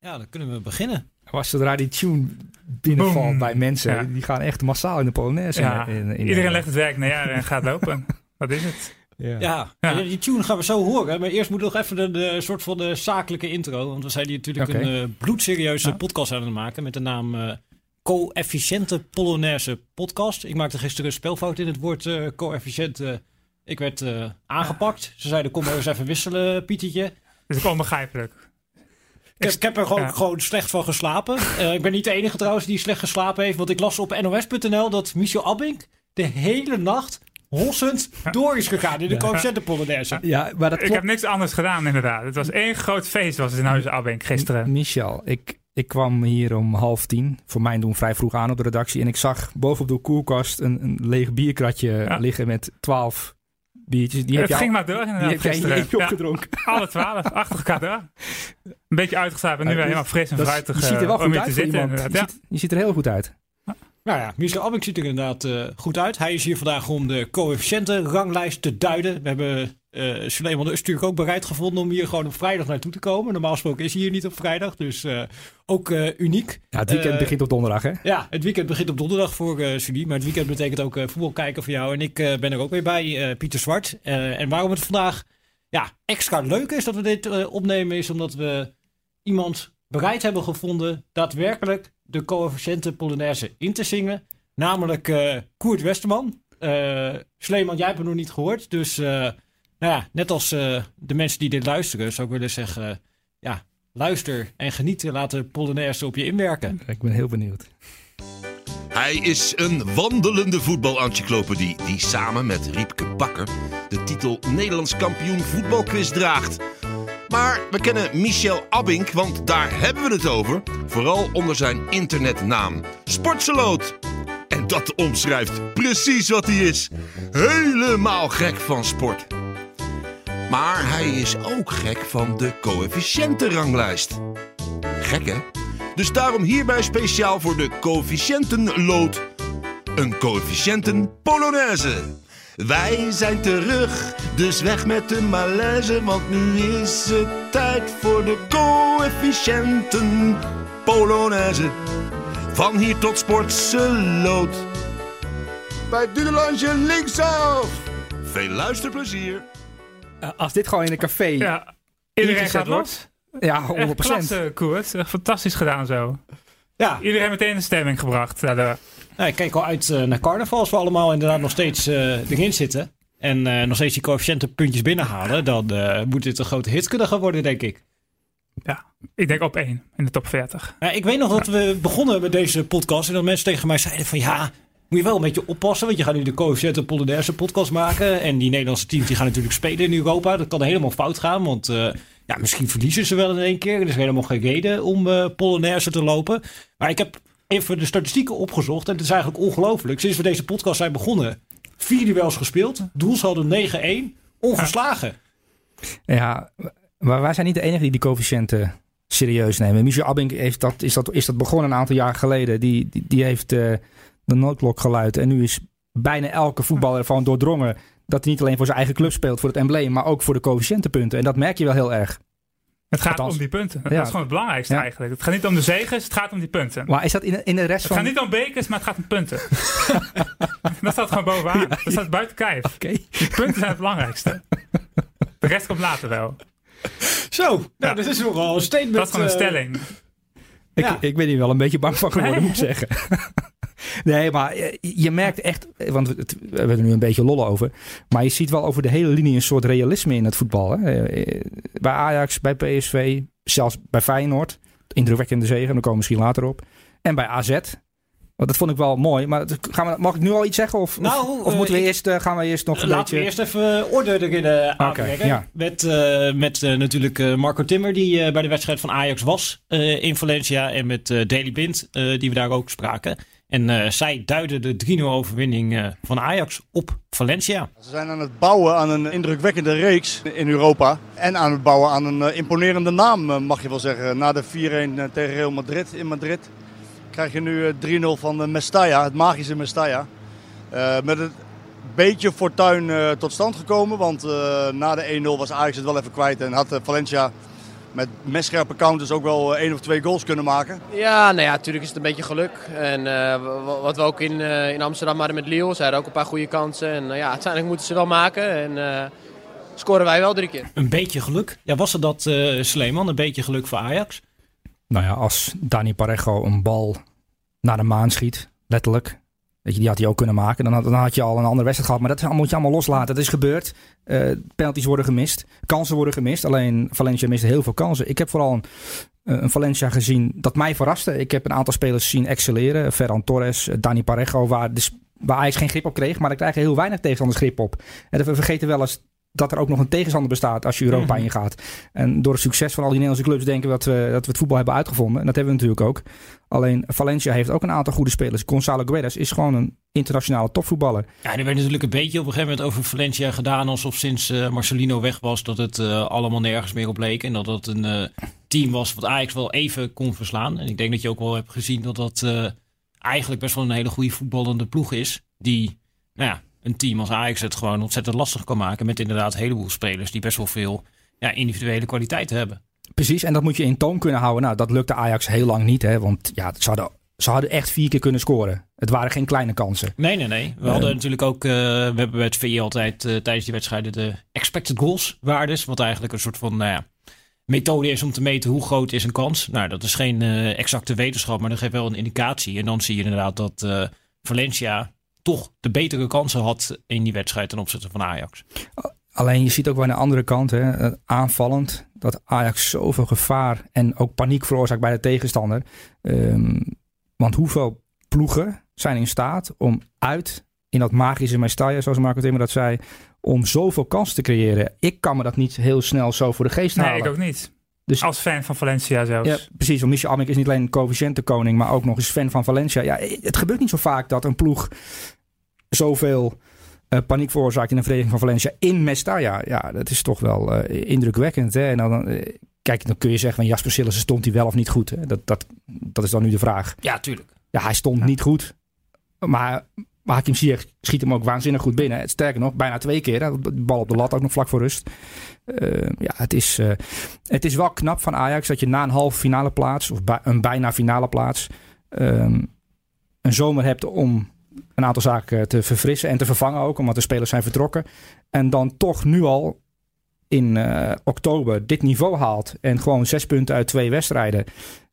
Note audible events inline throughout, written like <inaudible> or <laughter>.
Ja, dan kunnen we beginnen. Was zodra die tune binnenvalt Boom. bij mensen, Ja. die gaan echt massaal in de Polonaise. Ja, in, in, in Iedereen legt het werk neer en gaat lopen. <laughs> Wat is het? Ja. Ja, Ja. die tune gaan we zo horen. Maar eerst moet nog even de, de soort van de zakelijke intro. Want we zijn hier natuurlijk een eh, bloedserieuze Ja. podcast aan het maken. Met de naam eh Coëfficiënte Polonaise Podcast. Ik maakte gisteren een spelfout in het woord eh coëfficiënte. Ik werd eh, aangepakt. Ze zeiden kom maar eens even wisselen, Pietertje. Dat is ook onbegrijpelijk. Ik heb, ik heb er gewoon, Ja. gewoon slecht van geslapen. Eh, ik ben niet de enige trouwens die slecht geslapen heeft. Want ik las op nos.nl dat Michel Abink de hele nacht hossend door is gegaan in de Ja. coëfficiënte Polonaise. Ja, maar dat Ik klopt. heb niks anders gedaan inderdaad. Het was één groot feest was het in Huizen Abbenk gisteren. Michel, ik, ik kwam hier om half tien, voor mijn doen vrij vroeg aan op de redactie. En ik zag bovenop de koelkast een, een leeg bierkratje Ja. liggen met twaalf biertjes. Die Het ging al- maar door die inderdaad heb jij eentje <laughs> Ja, opgedronken. <laughs> alle twaalf, achter elkaar door. Een beetje uitgeslapen, nu Ja, weer dus helemaal fris en fruitig je ziet er wel eh, om goed uit je ziet er heel goed uit. Nou ja, Michel Abink ziet er inderdaad eh, goed uit. Hij is hier vandaag om de coëfficiënten-ranglijst te duiden. We hebben eh Suleiman natuurlijk ook bereid gevonden om hier gewoon op vrijdag naartoe te komen. Normaal gesproken is hij hier niet op vrijdag, dus eh, ook uniek. Ja, het weekend begint op donderdag, hè? Ja, het weekend begint op donderdag voor Sully, maar het weekend betekent ook voetbal kijken voor jou. En ik ben er ook weer bij, Pieter Zwart. En waarom het vandaag ja, extra leuk is dat we dit opnemen, is omdat we iemand bereid hebben gevonden daadwerkelijk de coëfficiënte Polonaise in te zingen. Namelijk eh, Koert Westerman. Eh Sleeman, jij hebt hem nog niet gehoord. Dus eh, nou ja, net als eh, de mensen die dit luisteren, zou ik willen zeggen... ja, luister en geniet. Laat de Polonaise op je inwerken. Ik ben heel benieuwd. Hij is een wandelende voetbalencyclopedie die samen met Riepke Bakker de titel Nederlands kampioen voetbalquiz draagt. Maar we kennen Michel Abink, want daar hebben we het over. Vooral onder zijn internetnaam Sportseloot. En dat omschrijft precies wat hij is. Helemaal gek van sport. Maar hij is ook gek van de coëfficiëntenranglijst. Gek hè? Dus daarom hierbij speciaal voor de coëfficiëntenlood. Een coëfficiënten Polonaise. Wij zijn terug, dus weg met de malaise, want nu is het tijd voor de coëfficiënten Polonaise. Van hier tot Sportseloot. Bij Dudelange linksaf. Veel luisterplezier. Eh, als dit gewoon in een café... Ja, Ja, iedereen gaat wordt. los. 100%. Echt klasse, Koert. Echt fantastisch gedaan zo. Ja, Iedereen meteen in stemming gebracht. daardoor. Nou, ik kijk al uit eh, naar carnaval als we allemaal inderdaad nog steeds eh, erin zitten. En eh, nog steeds die coëfficiëntenpuntjes binnenhalen. Dan moet dit een grote hit kunnen gaan worden, denk ik. Ja, ik denk op één in de top 40. Nou, ik weet nog dat we begonnen met deze podcast. En dat mensen tegen mij zeiden van ja, moet je wel een beetje oppassen. Want je gaat nu de coëfficiënten Polonaise podcast maken. En die Nederlandse teams die gaan natuurlijk spelen in Europa. Dat kan helemaal fout gaan. Want ja, misschien verliezen ze wel in één keer. Er is helemaal geen reden om Polonaise te lopen. Maar ik heb even de statistieken opgezocht. En het is eigenlijk ongelooflijk. Sinds we deze podcast zijn begonnen. Vier duels gespeeld. Doelsaldo 9-1. Ongeslagen. Ja, maar wij zijn niet de enige die die coëfficiënten serieus nemen. Michel Abink heeft dat, is, dat, is dat begonnen een aantal jaar geleden. Die, die, die heeft eh, de noodklok geluid. En nu is bijna elke voetballer ervan doordrongen dat hij niet alleen voor zijn eigen club speelt, voor het embleem, maar ook voor de coëfficiëntenpunten. En dat merk je wel heel erg. Het gaat Althans, om die punten. Dat ja. is gewoon het belangrijkste Ja. eigenlijk. Het gaat niet om de zegens, het gaat om die punten. Maar is dat in, de- in de rest Het van... gaat niet om bekers, maar het gaat om punten. <laughs> <laughs> dat staat gewoon bovenaan. Dat staat buiten kijf. Oké. Die punten zijn het belangrijkste. De rest komt later wel. Zo, nou, Ja. dat is nogal een statement. Dat is gewoon een eh, stelling. Ik, Ja. ik ben hier wel een beetje bang van geworden, Nee. moet ik zeggen. <laughs> nee, maar je, je merkt echt, want we, hebben er nu een beetje lollen over. Maar je ziet wel over de hele linie een soort realisme in het voetbal. Hè? Eh, Bij Ajax, bij PSV, zelfs bij Feyenoord. Indrukwekkende zegen, daar komen we misschien later op. En bij AZ. Want dat vond ik wel mooi. Maar gaan we, mag ik nu al iets zeggen? Of, Nou, of, of eh, moeten we ik- eerst, eh, gaan we eerst nog een Laten beetje... we eerst even orde erin eh aanbrengen. ja. Met, eh, met eh, natuurlijk eh, Marco Timmer, die eh, bij de wedstrijd van Ajax was eh, in Valencia. En met eh Daily Blind, eh, die we daar ook spraken. En eh, zij duiden de 3-0 overwinning eh, van Ajax op Valencia. Ze zijn aan het bouwen aan een indrukwekkende reeks in Europa. En aan het bouwen aan een eh, imponerende naam, mag je wel zeggen. Na de 4-1 tegen Real Madrid in Madrid krijg je nu eh, 3-0 van de Mestalla, het magische Mestalla. Met een beetje fortuin tot stand gekomen. Want na de 1-0 was Ajax het wel even kwijt. En had Valencia met messcherpe counters ook wel één of twee goals kunnen maken? Ja, nou ja, natuurlijk is het een beetje geluk. En uh, wat we ook in, uh, in Amsterdam hadden met Lille, ze hadden ook een paar goede kansen. En uh, ja, uiteindelijk moeten ze wel maken. En scoren wij wel drie keer. Een beetje geluk? Ja, was het dat, Sleeman, een beetje geluk voor Ajax? Nou ja, als Dani Parejo een bal naar de maan schiet, letterlijk. Weet je, die had hij ook kunnen maken. Dan had, dan had je al een andere wedstrijd gehad. Maar dat moet je allemaal loslaten. Dat is gebeurd. Uh, penalties worden gemist. Kansen worden gemist. Alleen Valencia miste heel veel kansen. Ik heb vooral een, eh, een Valencia gezien dat mij verraste. Ik heb een aantal spelers zien excelleren. Ferran Torres, eh, Dani Parejo. Waar, de, waar Ajax geen grip op kreeg. Maar daar krijgen heel weinig tegenstanders grip op. En we vergeten wel eens dat er ook nog een tegenstander bestaat als je Europa mm ingaat. En door het succes van al die Nederlandse clubs denken we dat we, dat we het voetbal hebben uitgevonden. En dat hebben we natuurlijk ook. Alleen Valencia heeft ook een aantal goede spelers. Gonzalo Guedes is gewoon een internationale topvoetballer. Ja, er werd natuurlijk een beetje op een gegeven moment over Valencia gedaan. Alsof sinds uh, Marcelino weg was dat het uh, allemaal nergens meer op leek. En dat het een uh, team was wat Ajax wel even kon verslaan. En ik denk dat je ook wel hebt gezien dat dat eigenlijk best wel een hele goede voetballende ploeg is. Die, nou ja, een team als Ajax het gewoon ontzettend lastig kan maken. Met inderdaad een heleboel spelers die best wel veel ja, individuele kwaliteit hebben. Precies, en dat moet je in toon kunnen houden. Nou, dat lukte Ajax heel lang niet. Hè, want ja, ze hadden, ze hadden echt vier keer kunnen scoren. Het waren geen kleine kansen. Nee, nee, nee. We hadden natuurlijk ook, uh, we hebben bij het VI altijd uh, tijdens die wedstrijden de expected goals waardes. Wat eigenlijk een soort van nou ja, methode is om te meten hoe groot is een kans. Nou, dat is geen exacte wetenschap, maar dat geeft wel een indicatie. En dan zie je inderdaad dat Valencia toch de betere kansen had in die wedstrijd ten opzichte van Ajax. Alleen je ziet ook wel aan de andere kant, hè, eh, aanvallend, dat Ajax zoveel gevaar en ook paniek veroorzaakt bij de tegenstander. Um, want hoeveel ploegen zijn in staat om uit in dat magische Mestalla, zoals Marco Timmer dat zei, om zoveel kansen te creëren? Ik kan me dat niet heel snel zo voor de geest halen. Nee, ik ook niet. Dus, Als fan van Valencia zelfs. Ja, precies. Want Michel Amik is niet alleen een coëfficiëntenkoning, maar ook nog eens fan van Valencia. Ja, het gebeurt niet zo vaak dat een ploeg zoveel uh, paniek veroorzaakt in een vereniging van Valencia in Mestalla. Ja, dat is toch wel uh, indrukwekkend. Hè? En dan, uh, kijk, dan kun je zeggen van Jasper Sillissen stond hij wel of niet goed. Hè? Dat, dat, dat is dan nu de vraag. Ja, tuurlijk. Ja, hij stond niet goed. Maar, maar Hakim Ziyech schiet hem ook waanzinnig goed binnen. Sterker nog, bijna twee keer. De bal op de lat ook nog vlak voor rust. ja, het is, het is wel knap van Ajax dat je na een halve finale plaats, of bij, een bijna finale plaats, ehm, een zomer hebt om een aantal zaken te verfrissen en te vervangen ook, omdat de spelers zijn vertrokken. En dan toch nu al in uh, oktober dit niveau haalt en gewoon zes punten uit twee wedstrijden.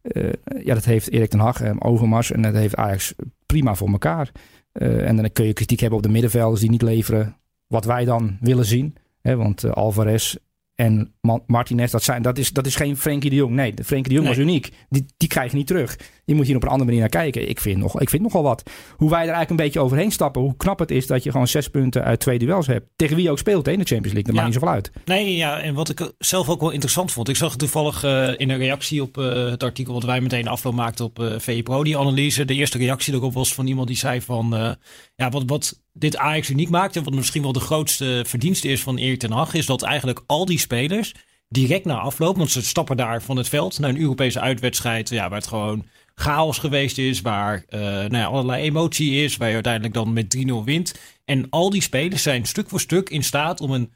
Uh, ja, dat heeft Erik ten Hag, um, Overmars en dat heeft Ajax prima voor elkaar. En dan kun je kritiek hebben op de middenvelders die niet leveren wat wij dan willen zien. Hè, want Alvarez en Martinez, dat, zijn, dat, is, dat is geen Frenkie de Jong. Nee, de Frenkie de Jong was uniek. Die, die krijg je niet terug. Je moet hier op een andere manier naar kijken. Ik vind, nog, ik vind nogal wat. Hoe wij er eigenlijk een beetje overheen stappen. Hoe knap het is dat je gewoon zes punten uit twee duels hebt. Tegen wie je ook speelt in de Champions League. Dat maakt niet zoveel uit. Nee, ja. En wat ik zelf ook wel interessant vond. Ik zag toevallig uh, in een reactie op uh, het artikel wat wij meteen afloop maakten op uh, VE Pro. Die analyse. De eerste reactie erop was van iemand die zei van... ja, wat, wat dit Ajax uniek maakt. En wat misschien wel de grootste verdienste is van Erik ten Hag. Is dat eigenlijk al die spelers direct na afloop, want ze stappen daar van het veld naar een Europese uitwedstrijd, ja, waar het gewoon chaos geweest is, waar uh, nou ja, allerlei emotie is, waar je uiteindelijk dan met 3-0 wint. En al die spelers zijn stuk voor stuk in staat om een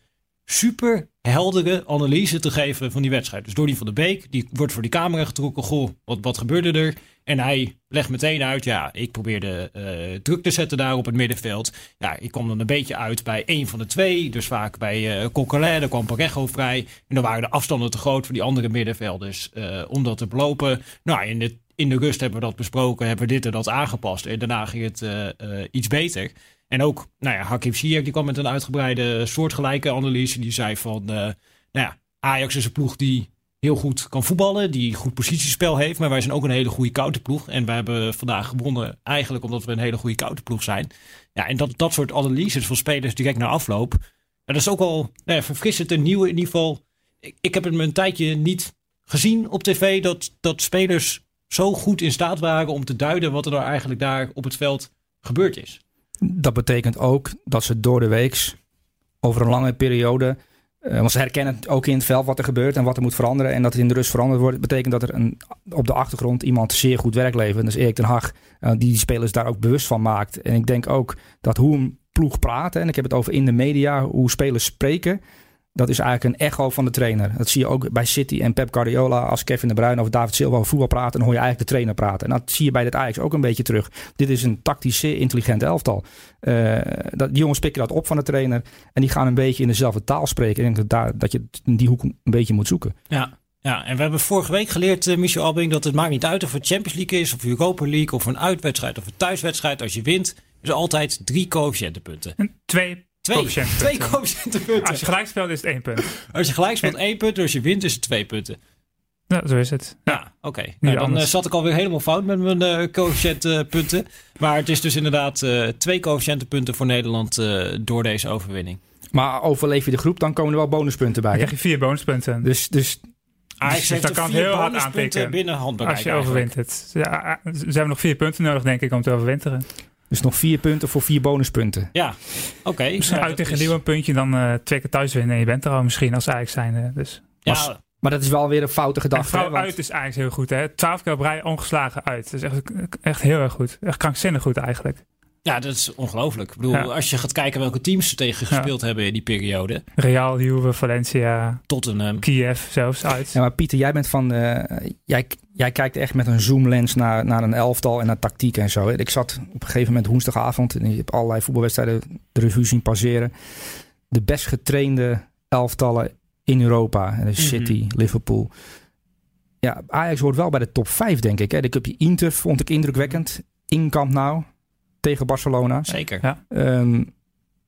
super heldere analyse te geven van die wedstrijd. Dus Donny van de Beek, die wordt voor die camera getrokken. Goh, wat, wat gebeurde er? En hij legt meteen uit, ja, ik probeerde uh, druk te zetten daar op het middenveld. Ja, ik kwam dan een beetje uit bij één van de twee. Dus vaak bij uh, Coquelin, daar kwam Parejo vrij. En dan waren de afstanden te groot voor die andere middenvelders uh, om dat te belopen. Nou, in de, in de rust hebben we dat besproken, hebben we dit en dat aangepast. En daarna ging het iets beter. En ook, nou ja, Hakim Ziyech die kwam met een uitgebreide soortgelijke analyse. Die zei van, nou ja, Ajax is een ploeg die heel goed kan voetballen, die goed positiespel heeft. Maar wij zijn ook een hele goede counterploeg. En we hebben vandaag gewonnen eigenlijk omdat we een hele goede counterploeg zijn. Ja, en dat, dat soort analyses van spelers direct naar afloop. dat is ook al nou ja, verfrissend en nieuw in ieder geval. Ik, ik heb het me een tijdje niet gezien op tv dat, dat spelers zo goed in staat waren om te duiden wat er nou eigenlijk daar op het veld gebeurd is. Dat betekent ook dat ze door de weeks over een lange periode uh, want ze herkennen ook in het veld wat er gebeurt en wat er moet veranderen. En dat het in de rust veranderd wordt, betekent dat er een, op de achtergrond iemand zeer goed werk levert. Is Erik ten Hag, uh, die die spelers daar ook bewust van maakt. En ik denk ook dat hoe een ploeg praat, en ik heb het over in de media, hoe spelers spreken, dat is eigenlijk een echo van de trainer. Dat zie je ook bij City en Pep Guardiola. Als Kevin de Bruyne of David Silva over voetbal praten, dan hoor je eigenlijk de trainer praten. En dat zie je bij dit Ajax ook een beetje terug. Dit is een tactisch zeer intelligent elftal. Uh, dat, die jongens pikken dat op van de trainer. En die gaan een beetje in dezelfde taal spreken. Ik denk dat, daar, dat je in die hoek een beetje moet zoeken. Ja, ja, en we hebben vorige week geleerd, uh, Michel Albing, dat het maakt niet uit of het Champions League is, of Europa League, of een uitwedstrijd of een thuiswedstrijd. Als je wint, is altijd drie coëfficiëntenpunten. Twee Twee, twee coëfficiëntenpunten. Als je gelijk speelt is het één punt. Als je gelijk speelt één punt, als je wint is het twee punten. Ja, zo is het. Ja, oké. Nou, dan uh, zat ik alweer helemaal fout met mijn uh, coëfficiëntenpunten. Maar het is dus inderdaad uh, twee coëfficiëntenpunten voor Nederland door deze overwinning. Maar overleef je de groep, dan komen er wel bonuspunten bij. Dan krijg je vier bonuspunten. Dus, dus Ajax dus heeft kan heel hard aanpikken binnen handbereik. Als je overwint het. Ja, ze hebben nog vier punten nodig, denk ik, om te overwinteren. Dus nog vier punten voor vier bonuspunten. Ja, oké. Misschien uit tegen een nieuw puntje, dan uh, twee keer thuis winnen. En je bent er al misschien als Ajax zijn. Dus. Ja, maar dat is wel weer een foute gedachte. En uit is eigenlijk heel goed. Hè? Twaalf keer op rij ongeslagen uit. Dat is echt, echt heel erg goed. Echt krankzinnig goed eigenlijk. Ja, dat is ongelooflijk. Ik bedoel, als je gaat kijken welke teams ze tegen gespeeld hebben in die periode. Real, Juve, Valencia, Tottenham, Kiev zelfs uit. Ja, maar Pieter, jij bent van, uh, jij, jij kijkt echt met een zoomlens naar, naar een elftal en naar tactiek en zo. Ik zat op een gegeven moment woensdagavond en je hebt allerlei voetbalwedstrijden de revue zien passeren. De best getrainde elftallen in Europa. En dus City, mm -hmm. Liverpool. Ja, Ajax hoort wel bij de top 5, denk ik. Hè. De cupje Inter vond ik indrukwekkend. In Camp Nou tegen Barcelona. Zeker. Ja. Um,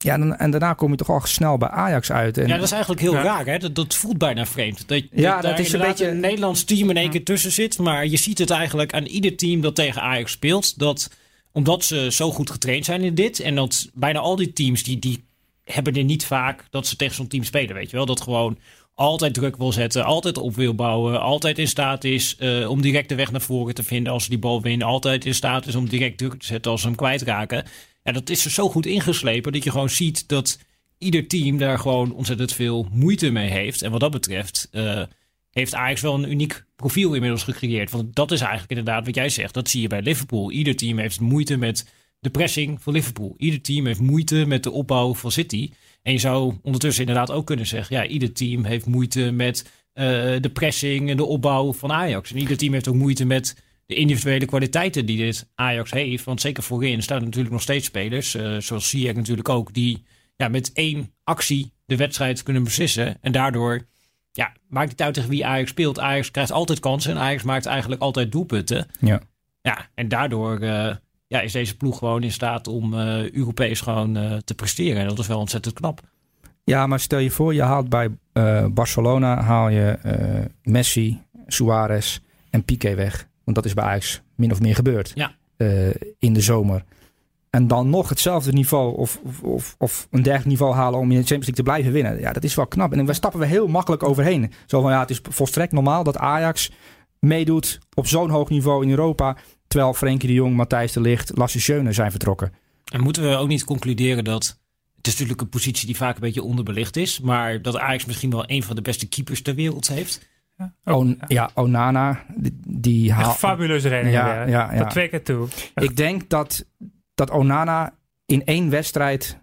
ja, en, en, daarna kom je toch al snel bij Ajax uit. En, ja, dat is eigenlijk heel ja. raar. Hè? Dat, dat voelt bijna vreemd. Dat, ja, dat, dat is een beetje een Nederlands team in één keer tussen zit. Maar je ziet het eigenlijk aan ieder team dat tegen Ajax speelt. Dat omdat ze zo goed getraind zijn in dit. En dat bijna al die teams die, die hebben er niet vaak dat ze tegen zo'n team spelen. Weet je wel, dat gewoon altijd druk wil zetten, altijd op wil bouwen, altijd in staat is uh, om direct de weg naar voren te vinden als ze die bal winnen, altijd in staat is om direct druk te zetten als ze hem kwijtraken. Ja, dat is er zo goed ingeslepen dat je gewoon ziet dat ieder team daar gewoon ontzettend veel moeite mee heeft. En wat dat betreft uh, heeft Ajax wel een uniek profiel inmiddels gecreëerd. Want dat is eigenlijk inderdaad wat jij zegt. Dat zie je bij Liverpool. Ieder team heeft moeite met de pressing van Liverpool. Ieder team heeft moeite met de opbouw van City. En je zou ondertussen inderdaad ook kunnen zeggen: ja, ieder team heeft moeite met uh, de pressing en de opbouw van Ajax. En ieder team heeft ook moeite met de individuele kwaliteiten die dit Ajax heeft. Want zeker voorin staan er natuurlijk nog steeds spelers, uh, zoals Ziyech natuurlijk ook, die ja, met één actie de wedstrijd kunnen beslissen. En daardoor ja, maakt het uit tegen wie Ajax speelt. Ajax krijgt altijd kansen en Ajax maakt eigenlijk altijd doelpunten. Ja. Ja, en daardoor uh, ja, is deze ploeg gewoon in staat om uh, Europees gewoon uh, te presteren. En dat is wel ontzettend knap. Ja, maar stel je voor, je haalt bij Barcelona haal je Messi, Suarez en Piqué weg. Want dat is bij Ajax min of meer gebeurd ja. in de zomer. En dan nog hetzelfde niveau of, of, of een dergelijk niveau halen om in de Champions League te blijven winnen. Ja, dat is wel knap. En daar stappen we heel makkelijk overheen. Zo van ja, het is volstrekt normaal dat Ajax meedoet op zo'n hoog niveau in Europa. Terwijl Frenkie de Jong, Matthijs de Ligt, Lasse Schöne zijn vertrokken. En moeten we ook niet concluderen dat... Het is natuurlijk een positie die vaak een beetje onderbelicht is. Maar dat Ajax misschien wel een van de beste keepers ter wereld heeft. Ja, oh, ja. ja Onana. Die, die haalt... Fabuleuze redding. Ja, ja, ja, Dat twee keer toe. Echt. Ik denk dat, dat Onana in één wedstrijd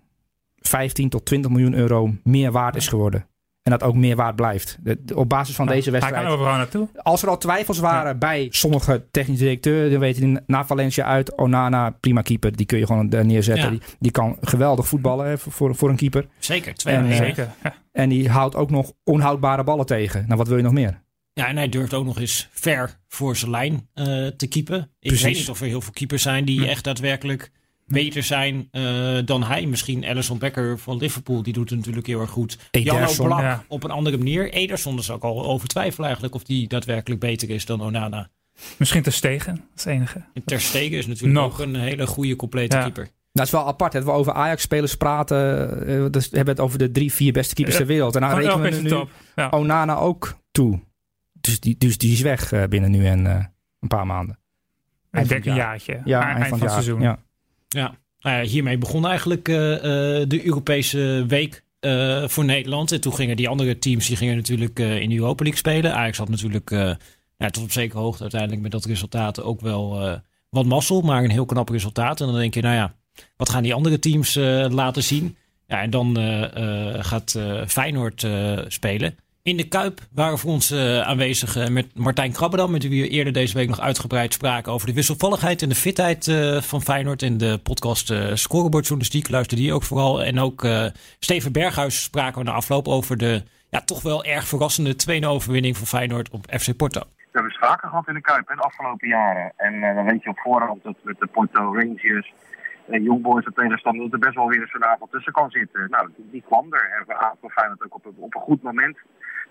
15 tot 20 miljoen euro meer waard is geworden. En dat ook meer waard blijft. op basis van nou, deze wedstrijd. Hij kan overal naartoe. Als er al twijfels waren ja. bij sommige technische directeuren. Dan weten die na Valencia uit. Onana, prima keeper. Die kun je gewoon neerzetten. Ja. Die, die, kan geweldig voetballen hè, voor, voor een keeper. Zeker, twee en, uh, zeker. Ja. En die houdt ook nog onhoudbare ballen tegen. Nou, wat wil je nog meer? Ja, en hij durft ook nog eens ver voor zijn lijn uh, te keepen. Ik Precies. weet niet of er heel veel keepers zijn die hm. echt daadwerkelijk beter zijn uh, dan hij. Misschien Alisson Becker van Liverpool, die doet het natuurlijk heel erg goed. Jan Blak ja. op een andere manier. Ederson is ook al over twijfel eigenlijk of die daadwerkelijk beter is dan Onana. Misschien Ter Stegen, als enige. En Ter Stegen is natuurlijk Nog. ook een hele goede, complete ja. keeper. Dat is wel apart. Dat we over Ajax-spelers praten. Dus we hebben het over de drie, vier beste keepers ja. ter wereld. En dan rekenen we nu ja. Onana ook toe. Dus die, dus die is weg uh, binnen nu en uh, een paar maanden. Ik denk een jaartje. Ja, eind, eind van, van het seizoen. Ja. Ja, nou ja, hiermee begon eigenlijk uh, uh, de Europese week uh, voor Nederland. En toen gingen die andere teams die gingen natuurlijk in de Europa League spelen. Ajax had natuurlijk ja, tot op zekere hoogte uiteindelijk met dat resultaat ook wel wat mazzel. Maar een heel knap resultaat. En dan denk je, nou ja, wat gaan die andere teams laten zien? Ja, en dan eh, eh, gaat eh, Feyenoord eh, spelen. In de Kuip waren voor ons eh, aanwezig eh, met Martijn Krabbedam, met wie we eerder deze week nog uitgebreid spraken over de wisselvalligheid en de fitheid eh, van Feyenoord. In de podcast uh, Scorebordjournalistiek luister die ook vooral. En ook Steven Berghuis spraken we na afloop over de ja, toch wel erg verrassende 2-0 overwinning van Feyenoord op FC Porto. We hebben het vaker gehad in de Kuip hè, de afgelopen jaren. En dan weet je op voorhand dat met de Porto Rangers en Youngboys en tegenstander dat er best wel weer eens een avond tussen kan zitten. Nou, die, kwam er. En we voor Feyenoord ook op, op een goed moment.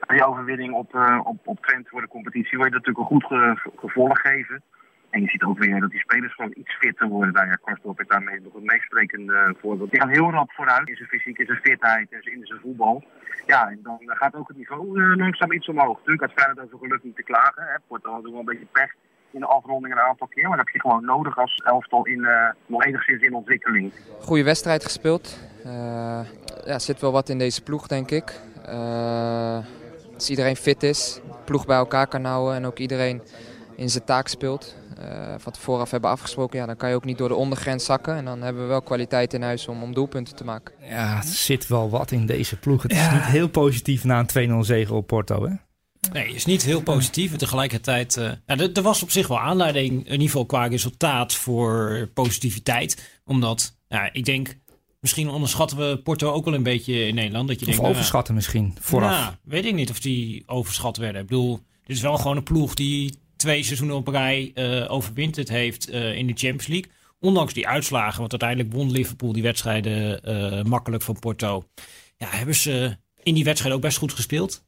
Die overwinning op, eh, op, op Twente voor de competitie wil je natuurlijk een goed ge- gevolg geven. En je ziet ook weer dat die spelers gewoon iets fitter worden. Nou ja, Karstorp is daarmee nog een meesprekende voorbeeld. Die gaan heel rap vooruit in zijn fysiek, in zijn fitheid in zijn voetbal. Ja, en dan gaat ook het niveau eh, langzaam iets omhoog. Natuurlijk had Feyenoord over geluk niet te klagen. Hè. Porto had ook wel een beetje pech in de afronding een aantal keer. Maar dat heb je gewoon nodig als elftal in, eh, nog enigszins in ontwikkeling. Goede wedstrijd gespeeld. Eh ja, zit wel wat in deze ploeg, denk ik. Eh, als iedereen fit is, ploeg bij elkaar kan houden en ook iedereen in zijn taak speelt. eh van tevoren af hebben afgesproken, ja, dan kan je ook niet door de ondergrens zakken. En dan hebben we wel kwaliteit in huis om, om doelpunten te maken. Ja, het zit wel wat in deze ploeg. Het is niet heel positief na een 2-0 zege op Porto, hè? Nee, is niet heel positief. En tegelijkertijd, eh, ja, er, er was op zich wel aanleiding, in ieder geval qua resultaat, voor positiviteit. Omdat, ja, ik denk, misschien onderschatten we Porto ook wel een beetje in Nederland. Dat je Of denkt, nou, overschatten misschien, vooraf. Nou, weet ik niet of die overschat werden. Ik bedoel, dit is wel gewoon een ploeg die twee seizoenen op rij eh overwinterd heeft eh, in de Champions League. Ondanks die uitslagen, want uiteindelijk won Liverpool die wedstrijden eh, makkelijk van Porto. Ja, hebben ze in die wedstrijd ook best goed gespeeld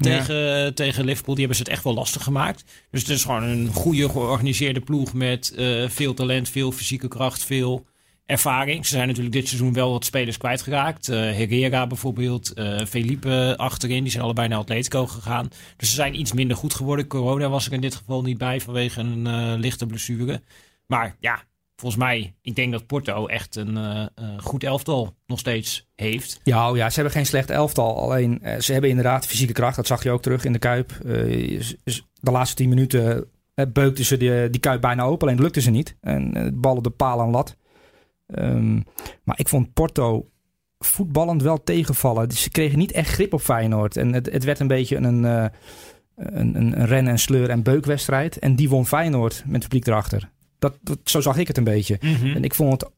tegen, tegen Liverpool. Die hebben ze het echt wel lastig gemaakt. Dus het is gewoon een goede georganiseerde ploeg met veel talent, veel fysieke kracht, veel ervaring. Ze zijn natuurlijk dit seizoen wel wat spelers kwijtgeraakt. Eh Herrera bijvoorbeeld, eh Felipe achterin. Die zijn allebei naar Atletico gegaan. Dus ze zijn iets minder goed geworden. Corona was er in dit geval niet bij vanwege een eh, lichte blessure. Maar ja, volgens mij, ik denk dat Porto echt een goed elftal nog steeds heeft. Ja, oh ja, ze hebben geen slecht elftal. Alleen ze hebben inderdaad fysieke kracht. Dat zag je ook terug in de Kuip. De laatste tien minuten beukten ze die, die Kuip bijna open. Alleen lukte ze niet. En ballen de paal aan lat. Ehm, maar ik vond Porto voetballend wel tegenvallen. Dus ze kregen niet echt grip op Feyenoord. En het, het werd een beetje een, eh, een, een, een ren- en sleur- en beukwedstrijd. En die won Feyenoord met het publiek erachter. Dat, dat, zo zag ik het een beetje. En ik vond het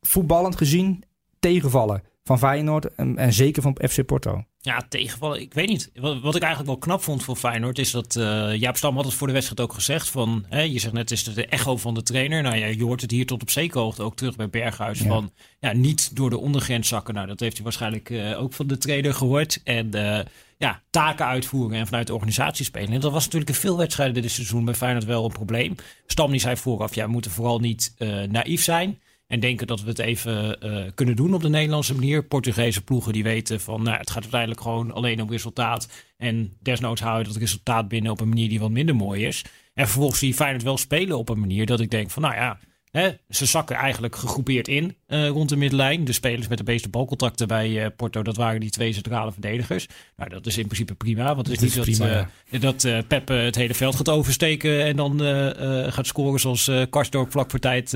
voetballend gezien tegenvallen van Feyenoord en, en zeker van FC Porto. Ja, tegenvallen. Ik weet niet. Wat, wat ik eigenlijk wel knap vond voor Feyenoord is dat eh Jaap Stam had het voor de wedstrijd ook gezegd. Van, hè, je zegt net, het is de echo van de trainer. Nou ja, je hoort het hier tot op zekere hoogte ook terug bij Berghuis. Ja. Van ja, niet door de ondergrens zakken. Nou, dat heeft hij waarschijnlijk eh, ook van de trainer gehoord. En eh, ja, taken uitvoeren en vanuit de organisatie spelen. En dat was natuurlijk in veel wedstrijden dit seizoen bij Feyenoord wel een probleem. Stam die zei vooraf, ja, we moeten vooral niet naïef zijn. En denken dat we het even eh, kunnen doen op de Nederlandse manier. Portugese ploegen die weten van nou, het gaat uiteindelijk gewoon alleen om resultaat. En desnoods hou je dat resultaat binnen op een manier die wat minder mooi is. En vervolgens zie je Feyenoord wel spelen op een manier dat ik denk van nou ja, hè, ze zakken eigenlijk gegroepeerd in eh, rond de middenlijn. De spelers met de meeste balcontacten bij eh, Porto, dat waren die twee centrale verdedigers. Nou, dat is in principe prima, want het is Dat niet is dat, eh, dat Pep het hele veld gaat oversteken en dan gaat scoren zoals eh Karsdorp vlak voor tijd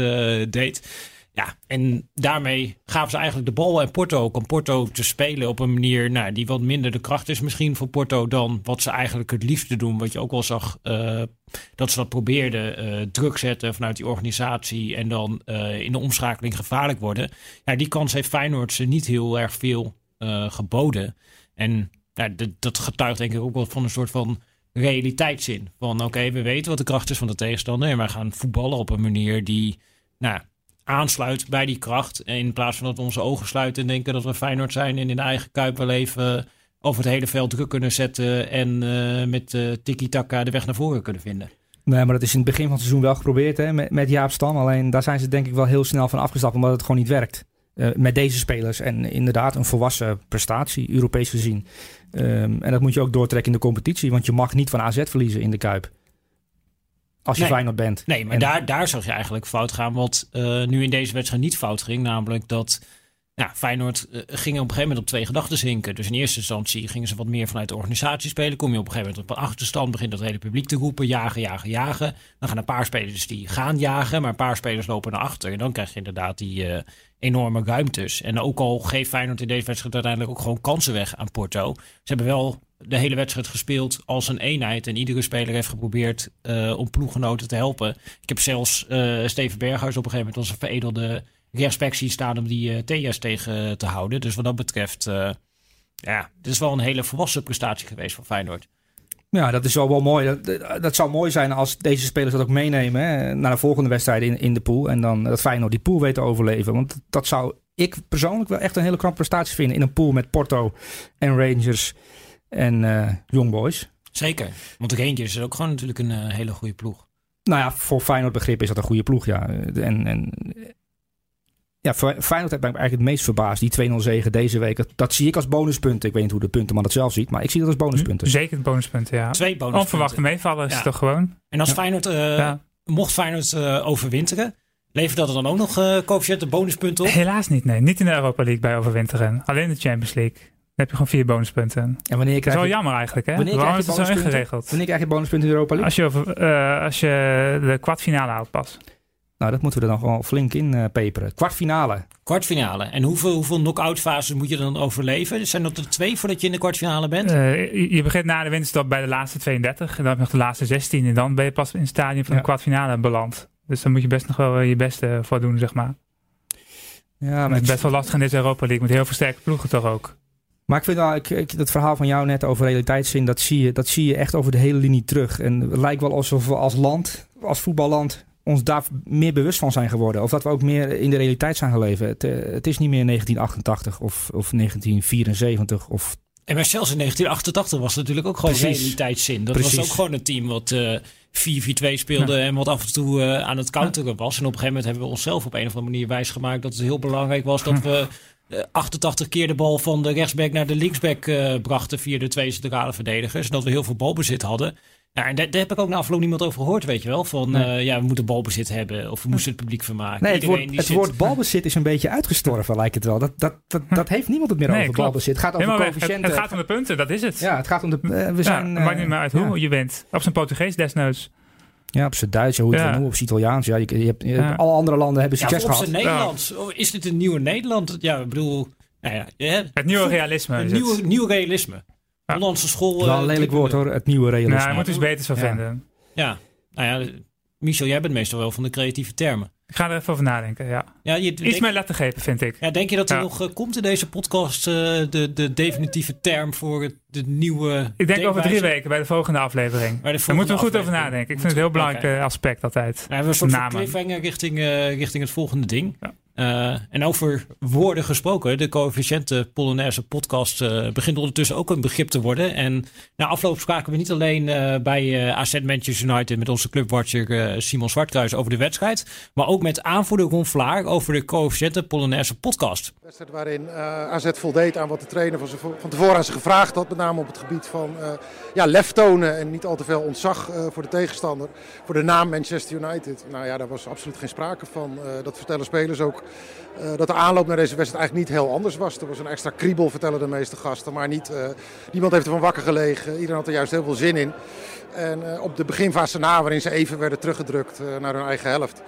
deed. Ja, en daarmee gaven ze eigenlijk de bal en Porto kan Porto te spelen op een manier nou, die wat minder de kracht is misschien voor Porto dan wat ze eigenlijk het liefste doen. Wat je ook wel zag eh, dat ze dat probeerden eh, druk zetten vanuit die organisatie en dan eh, in de omschakeling gevaarlijk worden. Ja, die kans heeft Feyenoord ze niet heel erg veel geboden. En dat getuigt denk ik ook wel van een soort van realiteitszin. Van oké, we weten wat de kracht is van de tegenstander en wij gaan voetballen op een manier die nou, aansluit bij die kracht. En in plaats van dat we onze ogen sluiten en denken dat we Feyenoord zijn en in de eigen kuip wel even over het hele veld druk kunnen zetten en eh, met eh tiki-taka de weg naar voren kunnen vinden. Nee, maar dat is in het begin van het seizoen wel geprobeerd hè, met, met Jaap Stam. Alleen daar zijn ze denk ik wel heel snel van afgestapt omdat het gewoon niet werkt. Eh, met deze spelers en inderdaad een volwassen prestatie, Europees gezien. Ehm, en dat moet je ook doortrekken in de competitie, want je mag niet van AZ verliezen in de Kuip. Als je Nee. Feyenoord bent. Nee, maar En- daar, daar zag je eigenlijk fout gaan. Wat eh, nu in deze wedstrijd niet fout ging. Namelijk dat Ja, Feyenoord eh, ging op een gegeven moment op twee gedachten zinken. Dus in eerste instantie gingen ze wat meer vanuit de organisatie spelen. Kom je op een gegeven moment op een achterstand, begint dat hele publiek te roepen. Jagen, jagen, jagen. Dan gaan een paar spelers die gaan jagen, maar een paar spelers lopen naar achter. En dan krijg je inderdaad die eh, enorme ruimtes. En ook al geeft Feyenoord in deze wedstrijd uiteindelijk ook gewoon kansen weg aan Porto. Ze hebben wel de hele wedstrijd gespeeld als een eenheid. En iedere speler heeft geprobeerd eh, om ploeggenoten te helpen. Ik heb zelfs eh, Steven Berghuis op een gegeven moment als een veredelde rechtsback zien staan om die uh, Thea's tegen te houden. Dus wat dat betreft, ja, dit is wel een hele volwassen prestatie geweest van Feyenoord. Ja, dat is wel, wel mooi. Dat, dat zou mooi zijn als deze spelers dat ook meenemen naar de volgende wedstrijd in, in de pool. En dan dat Feyenoord die pool weet te overleven. Want dat zou ik persoonlijk wel echt een hele knappe prestatie vinden. In een pool met Porto en Rangers en uh, Young Boys. Zeker, want de Rangers is ook gewoon natuurlijk een uh, hele goede ploeg. Nou ja, voor Feyenoord begrip is dat een goede ploeg, ja. En, en ja, Feyenoord heeft mij eigenlijk het meest verbaasd. Die 2-0 zegen deze week. Dat, dat, zie ik als bonuspunten. Ik weet niet hoe de puntenman dat zelf ziet. Maar ik zie dat als bonuspunten. Zeker bonuspunten, ja. Twee bonuspunten. Onverwachte meevallen is Ja. toch gewoon. En als Ja. Feyenoord, eh, Ja. mocht Feyenoord eh, overwinteren, levert dat er dan ook nog uh, coëfficiënten bonuspunten op? Helaas niet, nee. Niet in de Europa League bij overwinteren. Alleen de Champions League. Dan heb je gewoon vier bonuspunten. En wanneer Dat is krijg wel je, jammer eigenlijk, hè? wanneer Waarom krijg is je het zo bonuspunten? ingeregeld? wanneer krijg je bonuspunten in de Europa League? Als je, eh, als je de kwartfinale haalt pas. Nou, dat moeten we er dan gewoon flink in eh, peperen. Kwartfinale. Kwartfinale. En hoeveel, hoeveel knock-out fases moet je dan overleven? Zijn dat er twee voordat je in de kwartfinale bent? Eh, je, begint na de winterstop bij de laatste 32. En dan heb je nog de laatste 16. En dan ben je pas in het stadium van Ja. de kwartfinale beland. Dus dan moet je best nog wel je beste voor doen, zeg maar. Ja, Maar het is best wel lastig in deze Europa League. Met heel veel sterke ploegen toch ook. Maar ik vind wel, ik, ik, dat verhaal van jou net over realiteitszin, dat zie, je, dat zie je echt over de hele linie terug. En het lijkt wel alsof we als land, als voetballand, ons daar meer bewust van zijn geworden. Of dat we ook meer in de realiteit zijn geleven. Het, eh, het is niet meer 1988 of, of 1974 of En maar zelfs in 1988 was het natuurlijk ook gewoon Precies. realiteitszin. Dat was ook gewoon een team wat eh 4-4-2 speelde en wat af en toe eh, aan het counteren was. En op een gegeven moment hebben we onszelf op een of andere manier wijsgemaakt dat het heel belangrijk was dat we 88 keer de bal van de rechtsback naar de linksback eh, brachten via de twee centrale verdedigers. En dat we heel veel balbezit hadden. Ja, en daar, daar heb ik ook na afloop niemand over gehoord, weet je wel. Van Nee. eh, ja, we moeten balbezit hebben of we moesten het publiek vermaken. Nee, het woord, het zit- woord balbezit is een beetje uitgestorven, lijkt het wel. Dat, dat, dat, dat heeft niemand het meer Nee, over klopt. balbezit. Het gaat over Helemaal weg. Het, het gaat om de punten, dat is het. Ja, het gaat om de... eh, we Ja, zijn... het maakt eh, niet meer uit hoe ja. je bent. Op zijn Portugees desnoods. Ja, op zijn Duits, hoe je het Ja. op zijn Italiaans. Ja, je, je hebt, je- Ja. Alle andere landen hebben Ja, succes of op gehad. zijn Nederlands. Oh, Is dit een nieuwe Nederland? Ja, ik bedoel... Nou ja, je Het nieuwe realisme Een is nieuwe, het. nieuw realisme. Ja. Hollandse school... Wel eh, een lelijk 3.0. woord hoor, het nieuwe realisme. Nou, hij moet er iets beters van Ja. vinden. Ja, nou ja, Michel, jij bent meestal wel van de creatieve termen. Ik ga er even over nadenken, ja. Ja, je, Iets denk, meer lettergrepen, vind ik. ja, denk je dat er Ja. nog eh, komt in deze podcast eh, de, de definitieve term voor het, de nieuwe Ik denk over drie weken bij de volgende aflevering. Daar moeten we goed over nadenken. Ik vind het een heel belangrijk eh, aspect altijd. Nou, we hebben een soort cliffhanger richting, richting het volgende ding. Ja. Eh, en over woorden gesproken, de coëfficiënte Polonaise podcast eh, begint ondertussen ook een begrip te worden. En na afloop spraken we niet alleen eh, bij AZ Manchester United met onze clubwatcher Simon Zwartkruis over de wedstrijd, maar ook met aanvoerder Ron Vlaar over de coëfficiënte Polonaise podcast. Wedstrijd waarin eh, AZ voldeed aan wat de trainer van, ze- van tevoren aan ze gevraagd had. Met name op het gebied van eh, ja, lef tonen en niet al te veel ontzag eh, voor de tegenstander. Voor de naam Manchester United. Nou ja, daar was absoluut geen sprake van. Dat vertellen spelers ook. dat de aanloop naar deze wedstrijd eigenlijk niet heel anders was. Er was een extra kriebel, vertellen de meeste gasten. Maar niet, niemand heeft ervan wakker gelegen. Iedereen had er juist heel veel zin in. En op de beginfase na, waarin ze even werden teruggedrukt naar hun eigen helft.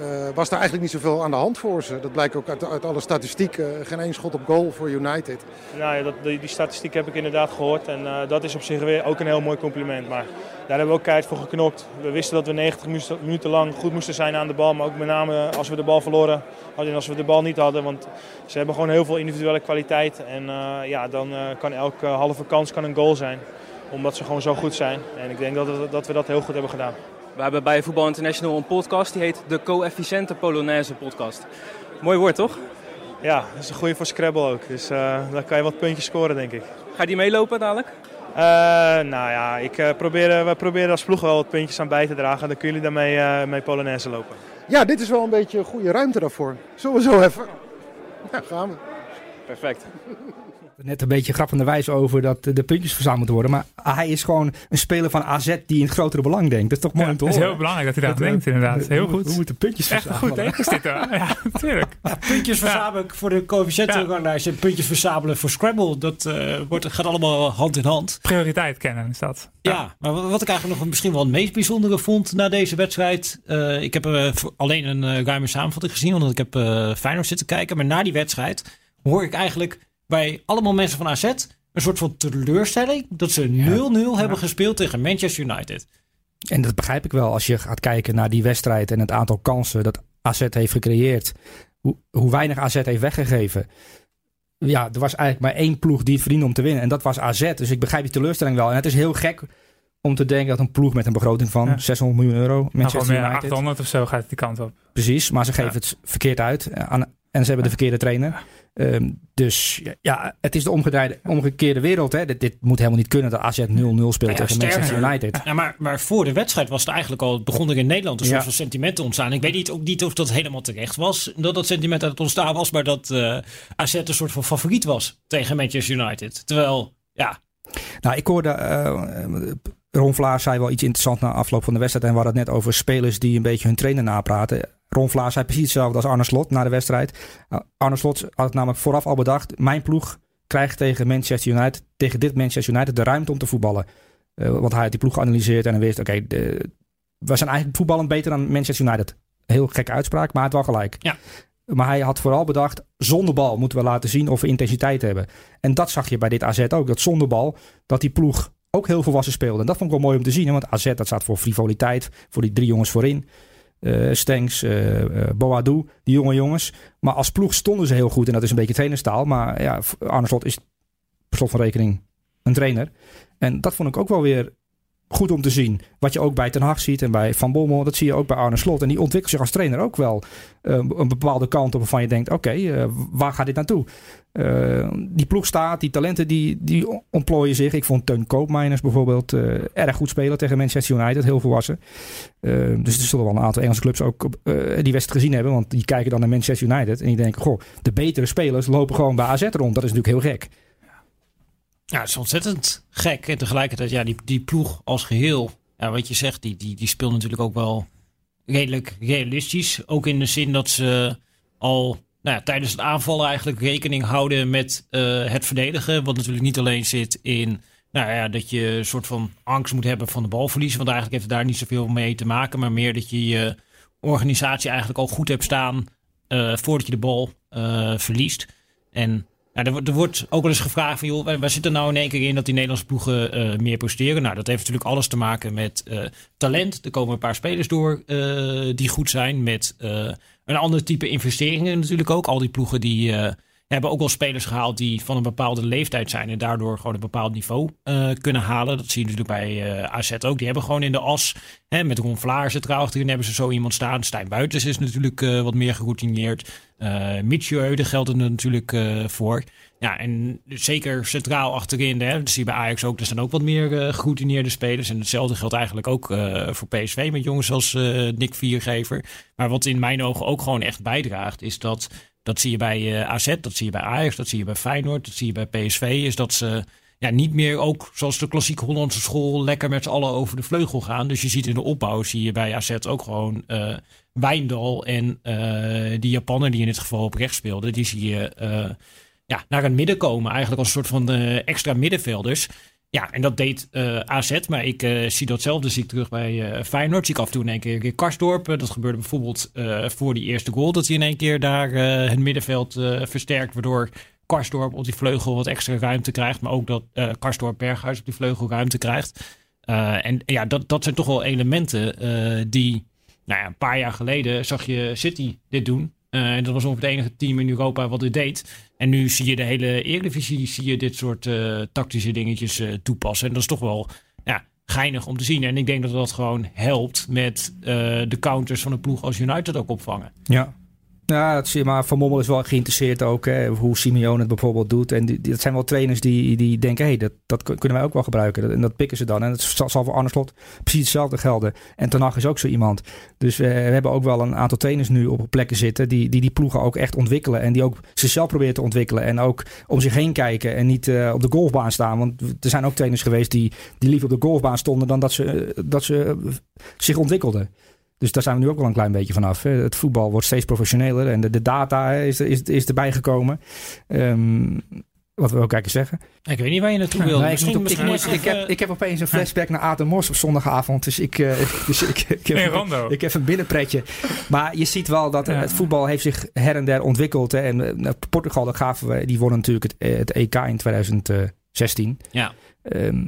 Eh, was daar eigenlijk niet zoveel aan de hand voor ze. Dat blijkt ook uit, uit alle statistieken. Geen één schot op goal voor United. Nou ja, dat, die, statistiek heb ik inderdaad gehoord. En eh, dat is op zich weer ook een heel mooi compliment. Maar daar hebben we ook keihard voor geknopt. We wisten dat we 90 minuten, lang goed moesten zijn aan de bal. Maar ook met name als we de bal verloren en als we de bal niet hadden. Want ze hebben gewoon heel veel individuele kwaliteit. En eh, ja, dan eh, kan elke halve kans kan een goal zijn. Omdat ze gewoon zo goed zijn. En ik denk dat, dat we dat heel goed hebben gedaan. We hebben bij Voetbal International een podcast, die heet de Coëfficiënte Polonaise podcast. Mooi woord, toch? Ja, dat is een goede voor Scrabble ook. Dus eh daar kan je wat puntjes scoren, denk ik. Ga je die meelopen dadelijk? Eh, nou ja, ik, eh, probeer, we proberen als ploeg wel wat puntjes aan bij te dragen. Dan kunnen jullie daarmee eh mee Polonaise lopen. Ja, dit is wel een beetje een goede ruimte daarvoor. Zullen we zo even? Ja, gaan we. Perfect. Net een beetje grappenderwijs over dat de puntjes verzameld moeten worden. Maar hij is gewoon een speler van AZ die in het grotere belang denkt. Dat is toch mooi Ja, om te het is horen. heel belangrijk dat hij daar Dat, denkt, inderdaad. Heel we- goed. We moeten puntjes Echt verzamelen. goed, denk is dit. Ja, natuurlijk. Puntjes verzamelen voor de coëfficiëntenranglijst en puntjes verzamelen voor Scrabble. Dat eh, wordt, gaat allemaal hand in hand. Prioriteit kennen is dat. Ja, maar wat ik eigenlijk nog misschien wel het meest bijzondere vond na deze wedstrijd. eh, ik heb eh, alleen een ruime samenvatting gezien, omdat ik heb eh Feyenoord zitten kijken. Maar na die wedstrijd hoor ik eigenlijk bij allemaal mensen van AZ een soort van teleurstelling. Dat ze 0-0 hebben gespeeld tegen Manchester United. En dat begrijp ik wel als je gaat kijken naar die wedstrijd en het aantal kansen dat AZ heeft gecreëerd. Hoe, hoe weinig AZ heeft weggegeven. Ja, er was eigenlijk maar één ploeg die het verdiende om te winnen. En dat was AZ. Dus ik begrijp die teleurstelling wel. En het is heel gek om te denken dat een ploeg met een begroting van Ja. 600 miljoen euro, wel Manchester meer United, 800 of zo gaat het die kant op. Precies, maar ze geven Ja. het verkeerd uit. eh, aan- en ze hebben de verkeerde trainer. Ehm, dus ja, het is de omgedraaide, omgekeerde wereld. Hè. Dit, dit moet helemaal niet kunnen dat AZ 0-0 speelt Ja, tegen. Manchester United. Ja, maar, maar voor de wedstrijd was het eigenlijk al, begon er in Nederland een Ja. soort van sentiment te ontstaan. Ik weet niet, ook niet of dat helemaal terecht was, dat dat sentiment uit het ontstaan was, maar dat eh AZ een soort van favoriet was tegen Manchester United. Terwijl, ja, Nou, ik hoorde, eh, Ron Vlaar zei wel iets interessants na afloop van de wedstrijd. En we hadden het net over spelers die een beetje hun trainer napraten. Ron Vlaar zei precies hetzelfde als Arne Slot na de wedstrijd. Uh, Arne Slot had het namelijk vooraf al bedacht. Mijn ploeg krijgt tegen Manchester United, tegen dit Manchester United, de ruimte om te voetballen. Eh, want hij had die ploeg geanalyseerd en hij wist, oké, we zijn eigenlijk voetballend beter dan Manchester United. Heel gekke uitspraak, maar het wel gelijk. Ja. Maar hij had vooral bedacht, zonder bal moeten we laten zien of we intensiteit hebben. En dat zag je bij dit AZ ook. Dat zonder bal, dat die ploeg ook heel volwassen speelde. En dat vond ik wel mooi om te zien. Want AZ, dat staat voor frivoliteit. Voor die drie jongens voorin. Eh eh, Boadou, die jonge jongens. Maar als ploeg stonden ze heel goed. En dat is een beetje trainerstaal. Maar ja, Arne Slot is per slot van rekening een trainer. En dat vond ik ook wel weer goed om te zien. Wat je ook bij Ten Hag ziet en bij Van Bommel. Dat zie je ook bij Arne Slot. En die ontwikkelt zich als trainer ook wel eh, een bepaalde kant op waarvan je denkt... Oké, eh, waar gaat dit naartoe? Eh, die ploeg staat, die talenten die, die ontplooien zich. Ik vond Teun Koopmeiners bijvoorbeeld erg goed spelen tegen Manchester United. Heel volwassen. Dus er zullen wel een aantal Engelse clubs ook eh, die wedstrijd gezien hebben. Want die kijken dan naar Manchester United. En die denken, goh, de betere spelers lopen gewoon bij AZ rond. Dat is natuurlijk heel gek. Ja, het is ontzettend gek. En tegelijkertijd, ja, die, die ploeg als geheel, ja, wat je zegt, die, die, die speelt natuurlijk ook wel redelijk realistisch. Ook in de zin dat ze al nou ja, tijdens het aanvallen eigenlijk rekening houden met eh, het verdedigen. Wat natuurlijk niet alleen zit in nou ja, dat je een soort van angst moet hebben van de balverlies. Want eigenlijk heeft het daar niet zoveel mee te maken. Maar meer dat je je organisatie eigenlijk al goed hebt staan eh, voordat je de bal eh, verliest. En ja, er, wordt- ook wel eens gevraagd van, joh, waar, zit er nou in één keer in dat die Nederlandse ploegen eh, meer presteren? Nou, dat heeft natuurlijk alles te maken met eh, talent. Er komen een paar spelers door eh, die goed zijn. Met een ander type investeringen natuurlijk ook. Al die ploegen die hebben ook wel spelers gehaald die van een bepaalde leeftijd zijn. En daardoor gewoon een bepaald niveau eh, kunnen halen. Dat zie je natuurlijk bij eh, AZ ook. Die hebben gewoon in de as, hè, met Ron Vlaar centraal achterin hebben ze zo iemand staan. Stijn Buitens is natuurlijk eh, wat meer geroutineerd. Uh, Mitchell, daar geldt het natuurlijk voor. Ja, en zeker centraal achterin, hè, dat zie je bij Ajax ook. Er staan ook wat meer geroutineerde spelers. En hetzelfde geldt eigenlijk ook voor PSV met jongens als Nick Viergever. Maar wat in mijn ogen ook gewoon echt bijdraagt, is dat... Dat zie je bij eh, AZ, dat zie je bij Ajax, dat zie je bij Feyenoord, dat zie je bij PSV. Is dat ze ja, niet meer ook zoals de klassieke Hollandse school lekker met z'n allen over de vleugel gaan. Dus je ziet in de opbouw, zie je bij AZ ook gewoon eh Wijndal en eh, die Japaner die in dit geval op rechts speelde. Die zie je ja, naar het midden komen. Eigenlijk als een soort van extra middenvelders. Ja, en dat deed eh, AZ, maar ik eh, zie datzelfde zie ik terug bij eh, Feyenoord. Zie ik af en toe in één keer Rick Karsdorp. Dat gebeurde bijvoorbeeld voor die eerste goal. Dat hij in één keer daar het middenveld versterkt. Waardoor Karsdorp op die vleugel wat extra ruimte krijgt. Maar ook dat Karsdorp Berghuis op die vleugel ruimte krijgt. Uh, en ja, dat, dat zijn toch wel elementen uh, die... Nou ja, een paar jaar geleden zag je City dit doen. Uh, en dat was ongeveer het enige team in Europa wat dit deed. En nu zie je de hele Eredivisie zie je dit soort uh, tactische dingetjes uh, toepassen. En dat is toch wel ja, geinig om te zien. En ik denk dat dat gewoon helpt met uh, de counters van een ploeg als United ook opvangen. Ja. Ja, maar Van Mommel is wel geïnteresseerd ook. Hè, hoe Simeone het bijvoorbeeld doet. En dat zijn wel trainers die, die denken, hé, hey, dat, dat kun- kunnen wij ook wel gebruiken. En dat pikken ze dan. En dat zal, voor Arne Slot precies hetzelfde gelden. En Ten is ook zo iemand. Dus we hebben ook wel een aantal trainers nu op plekken zitten die die, die ploegen ook echt ontwikkelen. En die ook zichzelf proberen te ontwikkelen. En ook om zich heen kijken en niet eh, op de golfbaan staan. Want er zijn ook trainers geweest die, die liever op de golfbaan stonden dan dat ze, eh, dat ze eh, zich ontwikkelden. Dus daar zijn we nu ook wel een klein beetje vanaf. Het voetbal wordt steeds professioneler en de, de data is, is, is erbij gekomen. Ehm, wat wil ik eigenlijk zeggen? Ik weet niet waar je naartoe wil. Nee, misschien, ik, heb, even- ik heb opeens een flashback naar Aten Mos op zondagavond. Dus ik, eh, <laughs> dus ik, ik, heb, ik een binnenpretje. Maar je ziet wel dat Ja. het voetbal heeft zich her en der ontwikkeld. Hè. En eh, Portugal, dat gaven we, die wonnen natuurlijk het, eh, het EK in 2016. Ja. Ehm,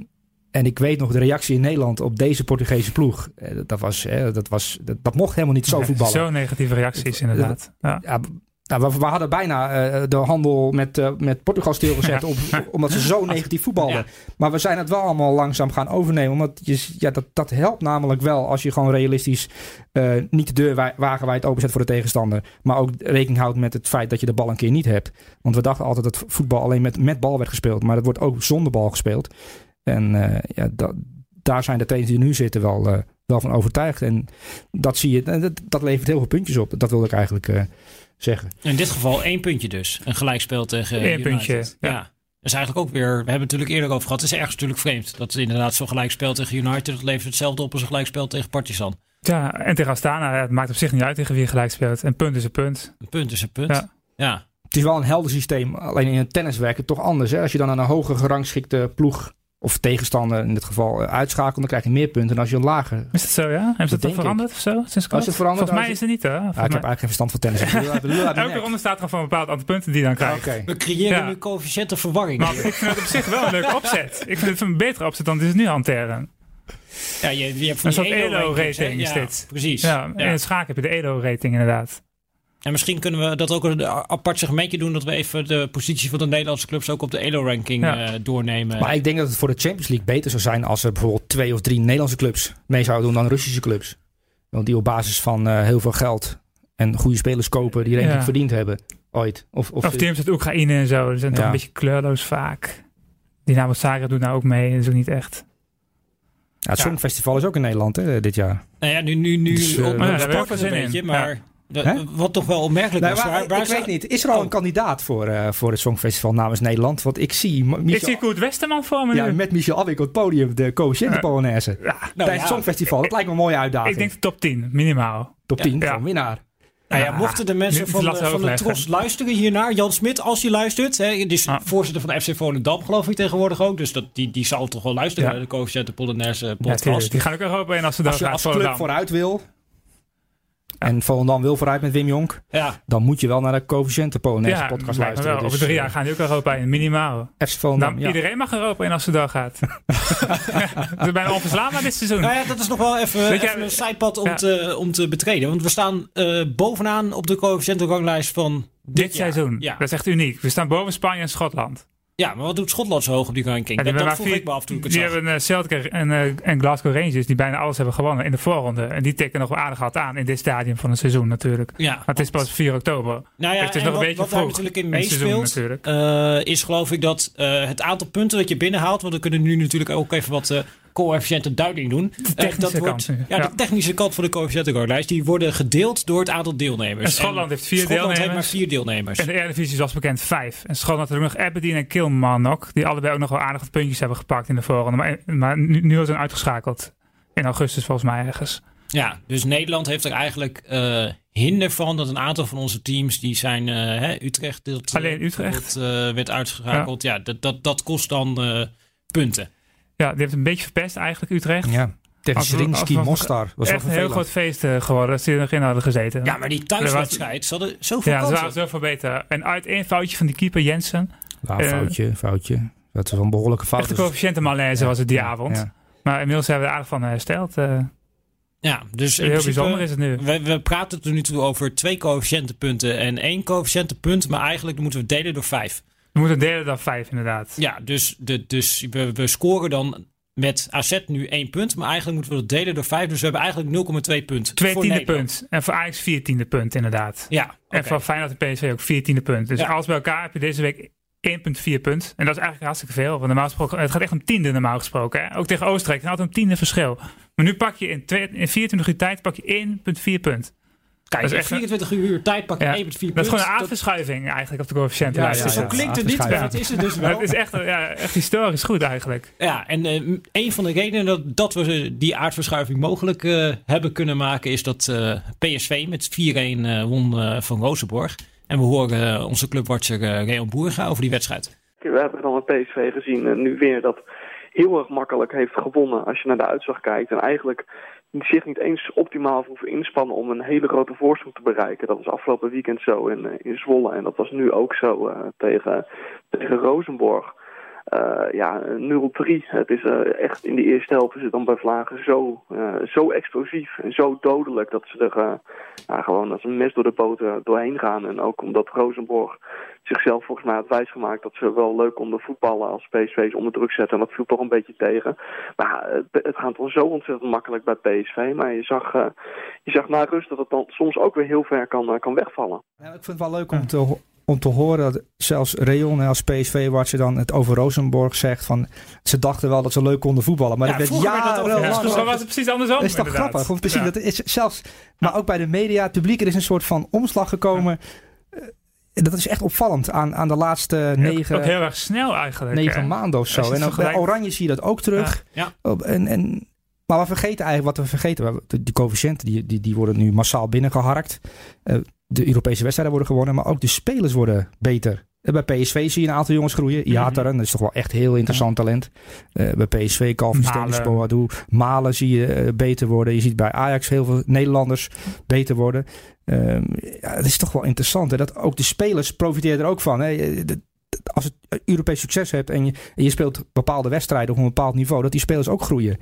en ik weet nog de reactie in Nederland op deze Portugese ploeg. Eh, dat, was, eh, dat, was, dat, dat mocht helemaal niet zo Ja, voetballen. Zo negatieve reacties, inderdaad. Ja. Ja, nou, we, we hadden bijna eh, de handel met, eh, met Portugal stilgezet. Ja. Op, omdat ze zo <laughs> negatief voetbalden. Ja. Maar we zijn het wel allemaal langzaam gaan overnemen. Omdat je, ja, dat, dat helpt namelijk wel als je gewoon realistisch eh, niet de deur wa- wagenwijd openzet voor de tegenstander. Maar ook rekening houdt met het feit dat je de bal een keer niet hebt. Want we dachten altijd dat voetbal alleen met, met bal werd gespeeld. Maar het wordt ook zonder bal gespeeld. En eh, ja, dat, daar zijn de trainers die nu zitten wel, eh, wel van overtuigd. En dat zie je, dat, dat levert heel veel puntjes op. Dat wilde ik eigenlijk eh, zeggen. In dit geval één puntje dus. Een gelijkspel tegen Eén United. puntje, Ja. ja. Dat is eigenlijk ook weer, we hebben het natuurlijk eerder over gehad. Het is ergens natuurlijk vreemd. Dat inderdaad zo'n gelijkspel tegen United, dat levert hetzelfde op als een gelijkspel tegen Partizan. Ja, en tegen Astana, ja, het maakt op zich niet uit tegen wie je gelijk speelt. Een punt is een punt. Een punt is een punt. Ja. ja. Het is wel een helder systeem. Alleen in het tennis werkt het toch anders. Hè? Als je dan aan een hoger gerangschikte ploeg of tegenstander in dit geval eh, uitschakelt, dan krijg je meer punten dan als je een lager. Is dat zo, ja? Hebben ze Dat dat, denk ik. veranderd of zo? Sinds is kort? het veranderd? Volgens mij is het niet, hè? Ja, Volgens ik heb eigenlijk geen verstand van tennis. Elke ronde staat er gewoon een bepaald aantal punten die je dan krijgt. We creëren Ja. nu coëfficiënte verwarring. Maar ik vind het op zich wel een leuke opzet. Ik vind het een betere opzet dan dit is nu hanteren. ja, je, je hebt van Een soort? Elo-rating is Ja, dit. Precies. Ja, Ja. in het schaak heb je de Elo-rating inderdaad. En misschien kunnen we dat ook een apart segmentje doen. Dat we even de positie van de Nederlandse clubs ook op de Elo-ranking Ja. eh, doornemen. Maar ik denk dat het voor de Champions League beter zou zijn als er bijvoorbeeld twee of drie Nederlandse clubs mee zouden doen dan Russische clubs. Want die op basis van eh, heel veel geld en goede spelers kopen die ranking Ja. verdiend hebben. Ooit. Of, of, Of teams uit Oekraïne en zo. Die zijn toch een beetje kleurloos vaak. Dynamo Zagreb doet nou ook mee. Dat is ook niet echt. ja, het Ja. Songfestival is ook in Nederland hè, dit jaar. nou ja, nu, nu, nu Dus, eh, op- ook wel het een in. beetje. Ja. Maar de- wat toch wel opmerkelijk maar waar- waar ik weet niet. Is er al Oh. een kandidaat voor, eh, voor het Songfestival namens Nederland? Want ik zie M- Ik Michel, zie Koert Westerman voor me ja, nu. met Michel Abik op het podium de coëfficiënte Ja. Polonaise. Ja, Nou Tijdens ja. het Songfestival. Dat lijkt me een mooie uitdaging. ik denk de top 10, minimaal. Top 10 Ja. gewoon winnaar. Nou ja, Ja, mochten de mensen van, de, van de. Tros luisteren hiernaar, Jan Smit, als hij luistert, hè, die is Ah. voorzitter van de FC Volendam, geloof ik tegenwoordig ook, dus dat, die, die zal toch wel luisteren Ja. naar de coëfficiënte Polonaise podcast. die gaan ook Europa in als ze daar Als je als club vooruit wil. En Volendam wil vooruit met Wim Jonk. ja, Dan moet je wel naar de coëfficiënte Polonaise Ja, podcast luisteren. wel. Over Dus, drie eh, jaar gaan die ook Europa in, minimaal. FC Volendam, Nou, ja. Iedereen mag Europa in als ze daar gaat. <laughs> Is bijna onverslaanbaar dit seizoen. nou ja, dat is nog wel even, een sidepad om, ja. te, om te betreden. Want we staan eh, bovenaan op de coëfficiënte ranglijst van dit, dit seizoen. Ja. Dat is echt uniek. We staan boven Spanje en Schotland. Ja, maar wat doet Schotland zo hoog op die ranking? Ja, dat die dat vroeg maar ik me af toen ik het Die zag. hebben uh, Celtic en, eh, en Glasgow Rangers die bijna alles hebben gewonnen in de voorronde. En die tikken nog wel aardig hard aan in dit stadium van het seizoen natuurlijk. Ja, Maar het is pas 4 oktober. Nou ja, het is nog een wat, beetje wat vroeg natuurlijk in meespeelt, eh, is geloof ik dat eh, het aantal punten dat je binnenhaalt, want we kunnen nu natuurlijk ook even wat eh coëfficiënte duiding doen. Eh, technische dat wordt, kant nu, ja, ja. de technische kant van de coëfficiëntenranglijst, die worden gedeeld door het aantal deelnemers. En Schotland heeft vier Schotland heeft deelnemers. maar vier deelnemers. En de Eredivisie zoals bekend vijf. En Schotland had ook nog Aberdeen en Kilmarnock. Die allebei ook nog wel aardig wat puntjes hebben gepakt in de voorronde. Maar, maar nu, nu is ze uitgeschakeld. In augustus volgens mij ergens. Ja, dus Nederland heeft er eigenlijk eh, hinder van dat een aantal van onze teams, die zijn eh, hè, Utrecht, dat, Alleen Utrecht. Dat, werd uitgeschakeld. Ja, dat, dat, dat kost dan punten. Ja, die heeft een beetje verpest eigenlijk Utrecht. Ja. Tegen Als als we- Mostar. Was Echt een heel groot feest eh, geworden. Dat ze er nog in hadden gezeten. Ja, maar die thuiswedstrijd, ze hadden zoveel Ja, ze kansen. waren zoveel beter. En uit één foutje van die keeper Jensen. Ja, Eh, foutje, foutje. Dat is wel een behoorlijke fout. Echt een coëfficiënte malaise was het die Ja, avond. ja. Maar inmiddels hebben we er aardig van hersteld. eh. Ja, dus heel principe- bijzonder is het nu. We, we praten tot nu toe over twee coëfficiëntenpunten en één coëfficiëntenpunt, maar eigenlijk moeten we het delen door vijf. We moeten delen dan vijf inderdaad. Ja, dus, de, dus we, we scoren dan met AZ nu één punt. Maar eigenlijk moeten we dat delen door vijf. Dus we hebben eigenlijk 0,2 punten. Twee tiende Nederland. punt. En voor Ajax vier tiende punt, inderdaad. Ja, En voor Feyenoord en PSV ook vier tiende punt. Dus Ja. alles bij elkaar heb je deze week 1,4 punt. En dat is eigenlijk hartstikke veel. Want normaal gesproken, het gaat echt om tiende normaal gesproken. Hè? Ook tegen Oostenrijk. Het is altijd een tiende verschil. Maar nu pak je in, twee, in 24 uur tijd pak je 1,4 punt. Kijk, Dat is in echt een- 24 uur tijd pak je Ja. 1,4 punten. Dat is gewoon een aardverschuiving eigenlijk op de coëfficiëntenlijst. Ja, is zo dat. klinkt het niet, maar dat is het dus <laughs> wel. Het is echt, ja, echt historisch goed eigenlijk. Ja, en eh, een van de redenen dat, dat we die aardverschuiving mogelijk eh, hebben kunnen maken... is dat eh, PSV met 4-1 eh, won eh, van Rozenborg. En we horen onze clubwatcher Reon Boerga over die wedstrijd. We hebben dan een PSV gezien en nu weer dat heel erg makkelijk heeft gewonnen als je naar de uitslag kijkt. En eigenlijk zich niet eens optimaal hoeven inspannen om een hele grote voorsprong te bereiken. Dat was afgelopen weekend zo in, eh, in Zwolle en dat was nu ook zo eh, tegen, tegen Rosenborg. Eh, ja, 0-3. Het is eh, echt in de eerste helft is het dan bij Vlagen zo, eh, zo explosief en zo dodelijk dat ze er gewoon als een mes door de boter doorheen gaan. En ook omdat Rosenborg zichzelf volgens mij had wijsgemaakt dat ze wel leuk konden voetballen als PSV's onder druk zetten. En dat viel toch een beetje tegen. Maar het, gaat dan zo ontzettend makkelijk bij PSV. Maar je zag, je zag na rust dat het dan soms ook weer heel ver kan, kan wegvallen. Ja, ik vind het wel leuk om te, om te horen dat zelfs Reon als PSV, wat je dan het over Rosenborg zegt, van ze dachten wel dat ze leuk konden voetballen, maar Ja, dat werd jarenlang... ja, Dus dan was het precies andersom. Dat is toch inderdaad. grappig? Om te zien Ja. dat is zelfs, maar ook bij de media, het publiek, er is een soort van omslag gekomen. Eh, Dat is echt opvallend aan, aan de laatste negen, Ook heel erg snel eigenlijk. negen maanden of zo. En het ook bij vergelijkt- Oranje zie je dat ook terug. Ja. En, en, maar we vergeten eigenlijk, wat we vergeten, de, die coëfficiënten die, die, die worden nu massaal binnengeharkt. Eh, de Europese wedstrijden worden gewonnen, maar ook de spelers worden beter. Eh, Bij PSV zie je een aantal jongens groeien. Iataren, dat is toch wel echt heel interessant talent. Eh, bij PSV. Stennis, Boadou. Malen zie je eh, beter worden. Je ziet bij Ajax heel veel Nederlanders beter worden. Ehm, ja, het is toch wel interessant. Hè? Dat ook de spelers profiteren er ook van. Hè? Je- de- Als het Europees succes hebt en je, je speelt bepaalde wedstrijden op een bepaald niveau, dat die spelers ook groeien.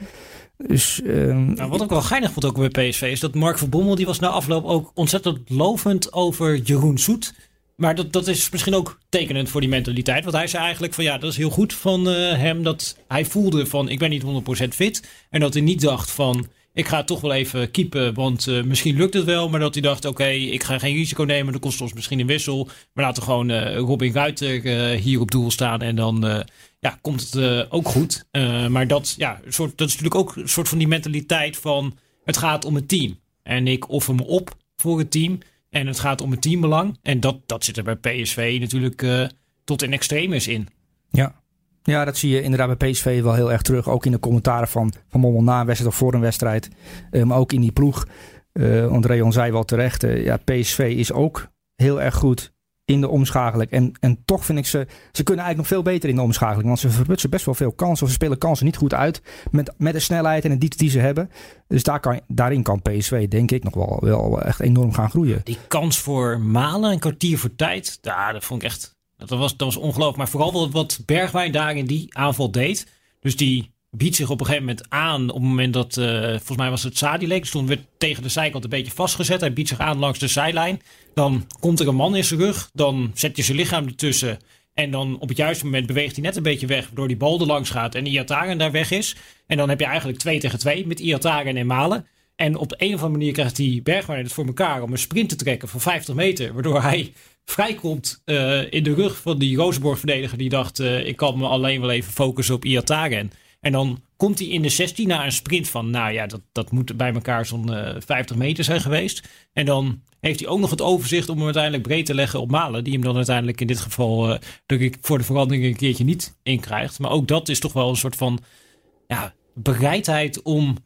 Dus, ehm, Nou, wat ik wel geinig vond ook bij PSV is dat Mark van Bommel, die was na afloop ook ontzettend lovend over Jeroen Zoet. Maar dat, dat is misschien ook tekenend voor die mentaliteit. Want hij zei eigenlijk van ja, dat is heel goed van eh, hem dat hij voelde van ik ben niet 100% fit. En dat hij niet dacht van ik ga het toch wel even keepen, want eh, misschien lukt het wel. Maar dat hij dacht oké, ik ga geen risico nemen, dat kost ons misschien een wissel. Maar laten we gewoon eh, Robin Ruiter eh, hier op doel staan en dan ja, komt het ook goed. Maar dat, ja, soort, dat is natuurlijk ook een soort van die mentaliteit van het gaat om het team. En ik offer me op voor het team. En het gaat om het teambelang. En dat, dat zit er bij PSV natuurlijk tot in extremis in. Ja. Ja, dat zie je inderdaad bij PSV wel heel erg terug. Ook in de commentaren van, van Mommel na een wedstrijd of voor een wedstrijd. Eh, maar ook in die ploeg. Eh want Reon zei wel terecht. eh, ja, PSV is ook heel erg goed in de omschakeling. En, en toch vind ik ze... Ze kunnen eigenlijk nog veel beter in de omschakeling. Want ze verprutsen best wel veel kansen. Of ze spelen kansen niet goed uit. Met, met de snelheid en de diepte die ze hebben. Dus daar kan, daarin kan PSV denk ik nog wel, wel echt enorm gaan groeien. Die kans voor Malen, een kwartier voor tijd. Ja, dat vond ik echt... Dat was, dat was ongelooflijk. Maar vooral wat, Bergwijn daar in die aanval deed. Dus die biedt zich op een gegeven moment aan. Op het moment dat, eh, volgens mij was het Sadilek. Stond weer tegen de zijkant een beetje vastgezet. Hij biedt zich aan langs de zijlijn. Dan komt er een man in zijn rug. Dan zet je zijn lichaam ertussen. En dan op het juiste moment beweegt hij net een beetje weg. Waardoor die bal er langs gaat en Iataren daar weg is. En dan heb je eigenlijk 2 tegen 2 met Iataren en Malen. En op de een of andere manier krijgt die Bergwijn het voor elkaar om een sprint te trekken van 50 meter. Waardoor hij vrijkomt eh in de rug van die Rozenborg-verdediger. Die dacht, eh, ik kan me alleen wel even focussen op Iataren. En dan komt hij in de 16 na een sprint van, nou ja, dat, dat moet bij elkaar zo'n eh 50 meter zijn geweest. En dan heeft hij ook nog het overzicht om hem uiteindelijk breed te leggen op Malen. Die hem dan uiteindelijk in dit geval eh, ik, voor de verandering een keertje niet inkrijgt. Maar ook dat is toch wel een soort van ja, bereidheid om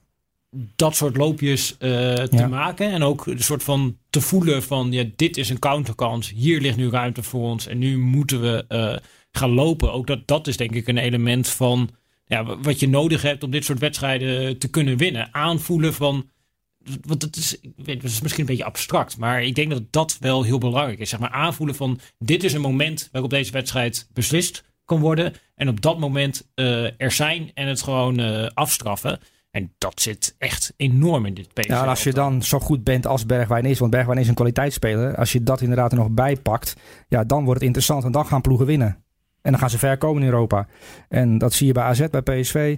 dat soort loopjes eh, te Ja. maken. En ook een soort van te voelen van ja, dit is een counterkans. Hier ligt nu ruimte voor ons. En nu moeten we eh, gaan lopen. Ook dat, dat is denk ik een element van ja, wat je nodig hebt om dit soort wedstrijden te kunnen winnen. Aanvoelen van. Want het is, ik weet, het is misschien een beetje abstract, maar ik denk dat dat wel heel belangrijk is. Zeg maar aanvoelen van dit is een moment waarop deze wedstrijd beslist kan worden. En op dat moment eh, er zijn en het gewoon afstraffen. En dat zit echt enorm in dit PSV. Ja, als je dan zo goed bent als Bergwijn is, want Bergwijn is een kwaliteitsspeler. Als je dat inderdaad er nog bij pakt, ja, dan wordt het interessant en dan gaan ploegen winnen. En dan gaan ze ver komen in Europa. En dat zie je bij AZ, bij PSV.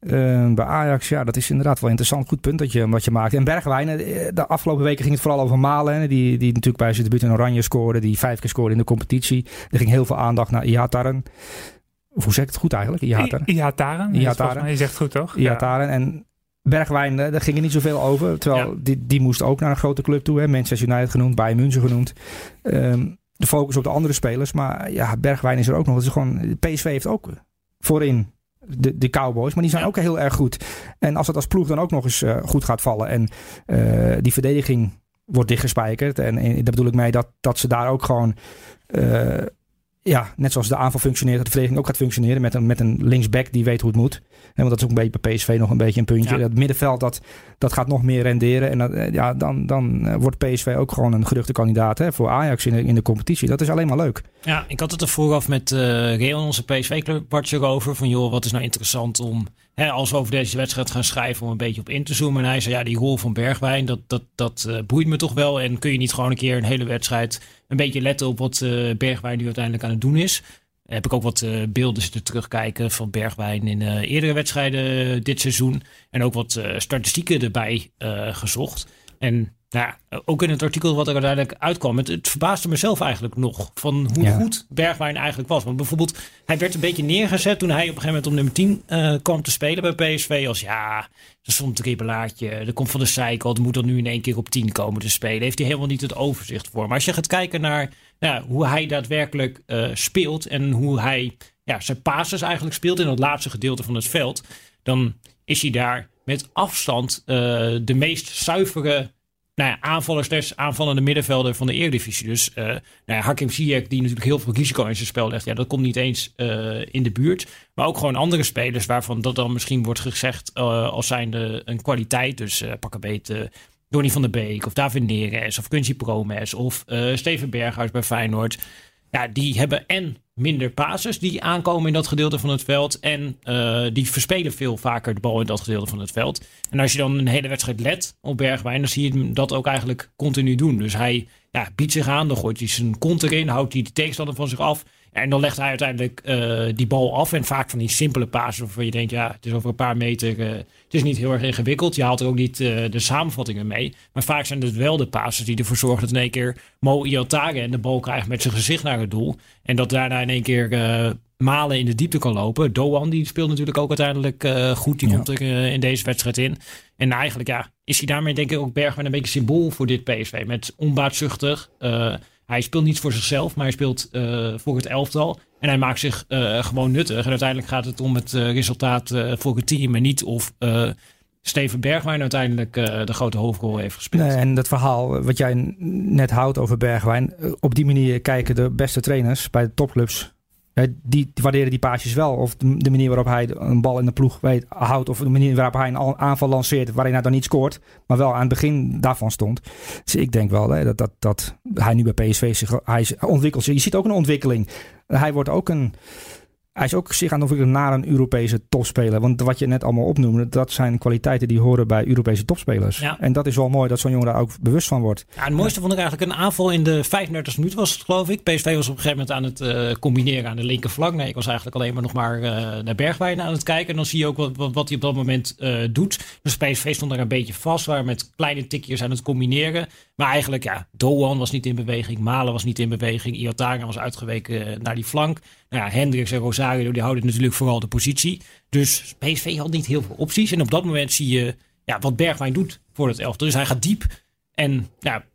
Uh, bij Ajax, ja, dat is inderdaad wel een interessant. Goed punt dat je, wat je maakt. En Bergwijn, eh, de afgelopen weken ging het vooral over Malen. Die, die natuurlijk bij zijn debuut in Oranje scoorde. Die vijf keer scoorde in de competitie. Er ging heel veel aandacht naar Ihataren. Of hoe zeg ik het goed eigenlijk? Ihataren. Ihataren. Ihataren. Je zegt het goed toch? Ihataren. En Bergwijn, daar ging er niet zoveel over. Terwijl die, die moest ook naar een grote club toe. Hè. Manchester United genoemd, Bayern München genoemd. Um, de focus op de andere spelers. Maar ja, Bergwijn is er ook nog. Het is gewoon, PSV heeft ook voorin de, de Cowboys. Maar die zijn ook heel erg goed. En als het als ploeg dan ook nog eens uh, goed gaat vallen. En uh, die verdediging wordt dichtgespijkerd. En, en daar bedoel ik mee dat, dat ze daar ook gewoon... Uh, ja, net zoals de aanval functioneert, dat de verdediging ook gaat functioneren met een, met een linksback die weet hoe het moet. En want dat is ook een beetje bij PSV nog een beetje een puntje. Ja. Dat middenveld, dat, dat gaat nog meer renderen. En dat, ja, dan, dan wordt PSV ook gewoon een geruchte kandidaat hè, voor Ajax in de, in de competitie. Dat is alleen maar leuk. Ja, ik had het er vooraf met uh, Reon, onze PSV-club, over. Van joh, wat is nou interessant om, hè, als we over deze wedstrijd gaan schrijven, om een beetje op in te zoomen. En hij zei, ja, die rol van Bergwijn, dat, dat, dat uh, boeit me toch wel. En kun je niet gewoon een keer een hele wedstrijd een beetje letten op wat uh, Bergwijn nu uiteindelijk aan het doen is. Heb ik ook wat uh, beelden zitten terugkijken van Bergwijn in eerdere wedstrijden dit seizoen. En ook wat statistieken erbij gezocht. En nou, ook in het artikel wat er uiteindelijk uitkwam. Het, het verbaasde mezelf eigenlijk nog van hoe ja. goed Bergwijn eigenlijk was. Want bijvoorbeeld, hij werd een beetje neergezet toen hij op een gegeven moment op nummer 10 uh, kwam te spelen bij PSV. Als ja, dat is een dribbelaartje, er komt van de zijkant, moet dan nu in één keer op 10 komen te spelen. Heeft hij helemaal niet het overzicht voor. Maar als je gaat kijken naar hoe hij daadwerkelijk uh, speelt en hoe hij ja, zijn passes eigenlijk speelt in het laatste gedeelte van het veld, dan is hij daar met afstand uh, de meest zuivere nou ja, aanvallers slash aanvallende middenvelder van de Eredivisie. Dus uh, nou ja, Hakim Ziyech, die natuurlijk heel veel risico in zijn spel legt. Ja, dat komt niet eens uh, in de buurt. Maar ook gewoon andere spelers waarvan dat dan misschien wordt gezegd uh, als zijnde een kwaliteit. Dus pak een beetje Donny van der Beek of David Neres of Quincy Promes of Steven Berghuis bij Feyenoord. Ja, die hebben en minder passes die aankomen in dat gedeelte van het veld. En uh, die verspelen veel vaker de bal in dat gedeelte van het veld. En als je dan een hele wedstrijd let op Bergwijn, dan zie je hem dat ook eigenlijk continu doen. Dus hij ja, biedt zich aan, dan gooit hij zijn kont erin, houdt hij de tegenstander van zich af. En dan legt hij uiteindelijk uh, die bal af. En vaak van die simpele passes waarvan je denkt, ja, het is over een paar meter. Uh, het is niet heel erg ingewikkeld. Je haalt er ook niet uh, de samenvattingen mee. Maar vaak zijn het wel de passes die ervoor zorgen dat in één keer Mo Iotare en de bal krijgt met zijn gezicht naar het doel. En dat daarna in één keer Malen in de diepte kan lopen. Doan die speelt natuurlijk ook uiteindelijk goed. Die ja. komt er in deze wedstrijd in. En eigenlijk ja, is hij daarmee denk ik ook Bergman een beetje symbool voor dit PSV. Met onbaatzuchtig. Hij speelt niet voor zichzelf, maar hij speelt uh, voor het elftal. En hij maakt zich uh, gewoon nuttig. En uiteindelijk gaat het om het uh, resultaat voor het team. En niet of Steven Bergwijn uiteindelijk de grote hoofdrol heeft gespeeld. En dat verhaal wat jij net houdt over Bergwijn. Op die manier kijken de beste trainers bij de topclubs die, waarderen die paasjes wel. Of de, de, manier waarop hij een bal in de ploeg weet, houdt. Of de manier waarop hij een aanval lanceert waarin hij dan niet scoort. Maar wel aan het begin daarvan stond. Dus ik denk wel hè, dat, dat, dat hij nu bij PSV zich hij ontwikkelt. Je ziet ook een ontwikkeling. Hij wordt ook een hij is ook zich aan het ontwikkelen naar een Europese topspeler. Want wat je net allemaal opnoemde, dat zijn kwaliteiten die horen bij Europese topspelers. Ja. En dat is wel mooi dat zo'n jongen daar ook bewust van wordt. Ja, het mooiste vond ik eigenlijk een aanval in de 35 minuten was het geloof ik. PSV was op een gegeven moment aan het uh, combineren aan de linkerflank. Nee, ik was eigenlijk alleen maar nog maar uh, naar Bergwijn aan het kijken. En dan zie je ook wat, wat, wat hij op dat moment uh, doet. Dus PSV stond daar een beetje vast, waar met kleine tikjes aan het combineren. Maar eigenlijk, ja, Doan was niet in beweging. Malen was niet in beweging. Iotara was uitgeweken naar die flank. Nou ja, Hendricks en Rosario die houden natuurlijk vooral de positie. Dus PSV had niet heel veel opties. En op dat moment zie je ja, wat Bergwijn doet voor het elftal. Dus hij gaat diep en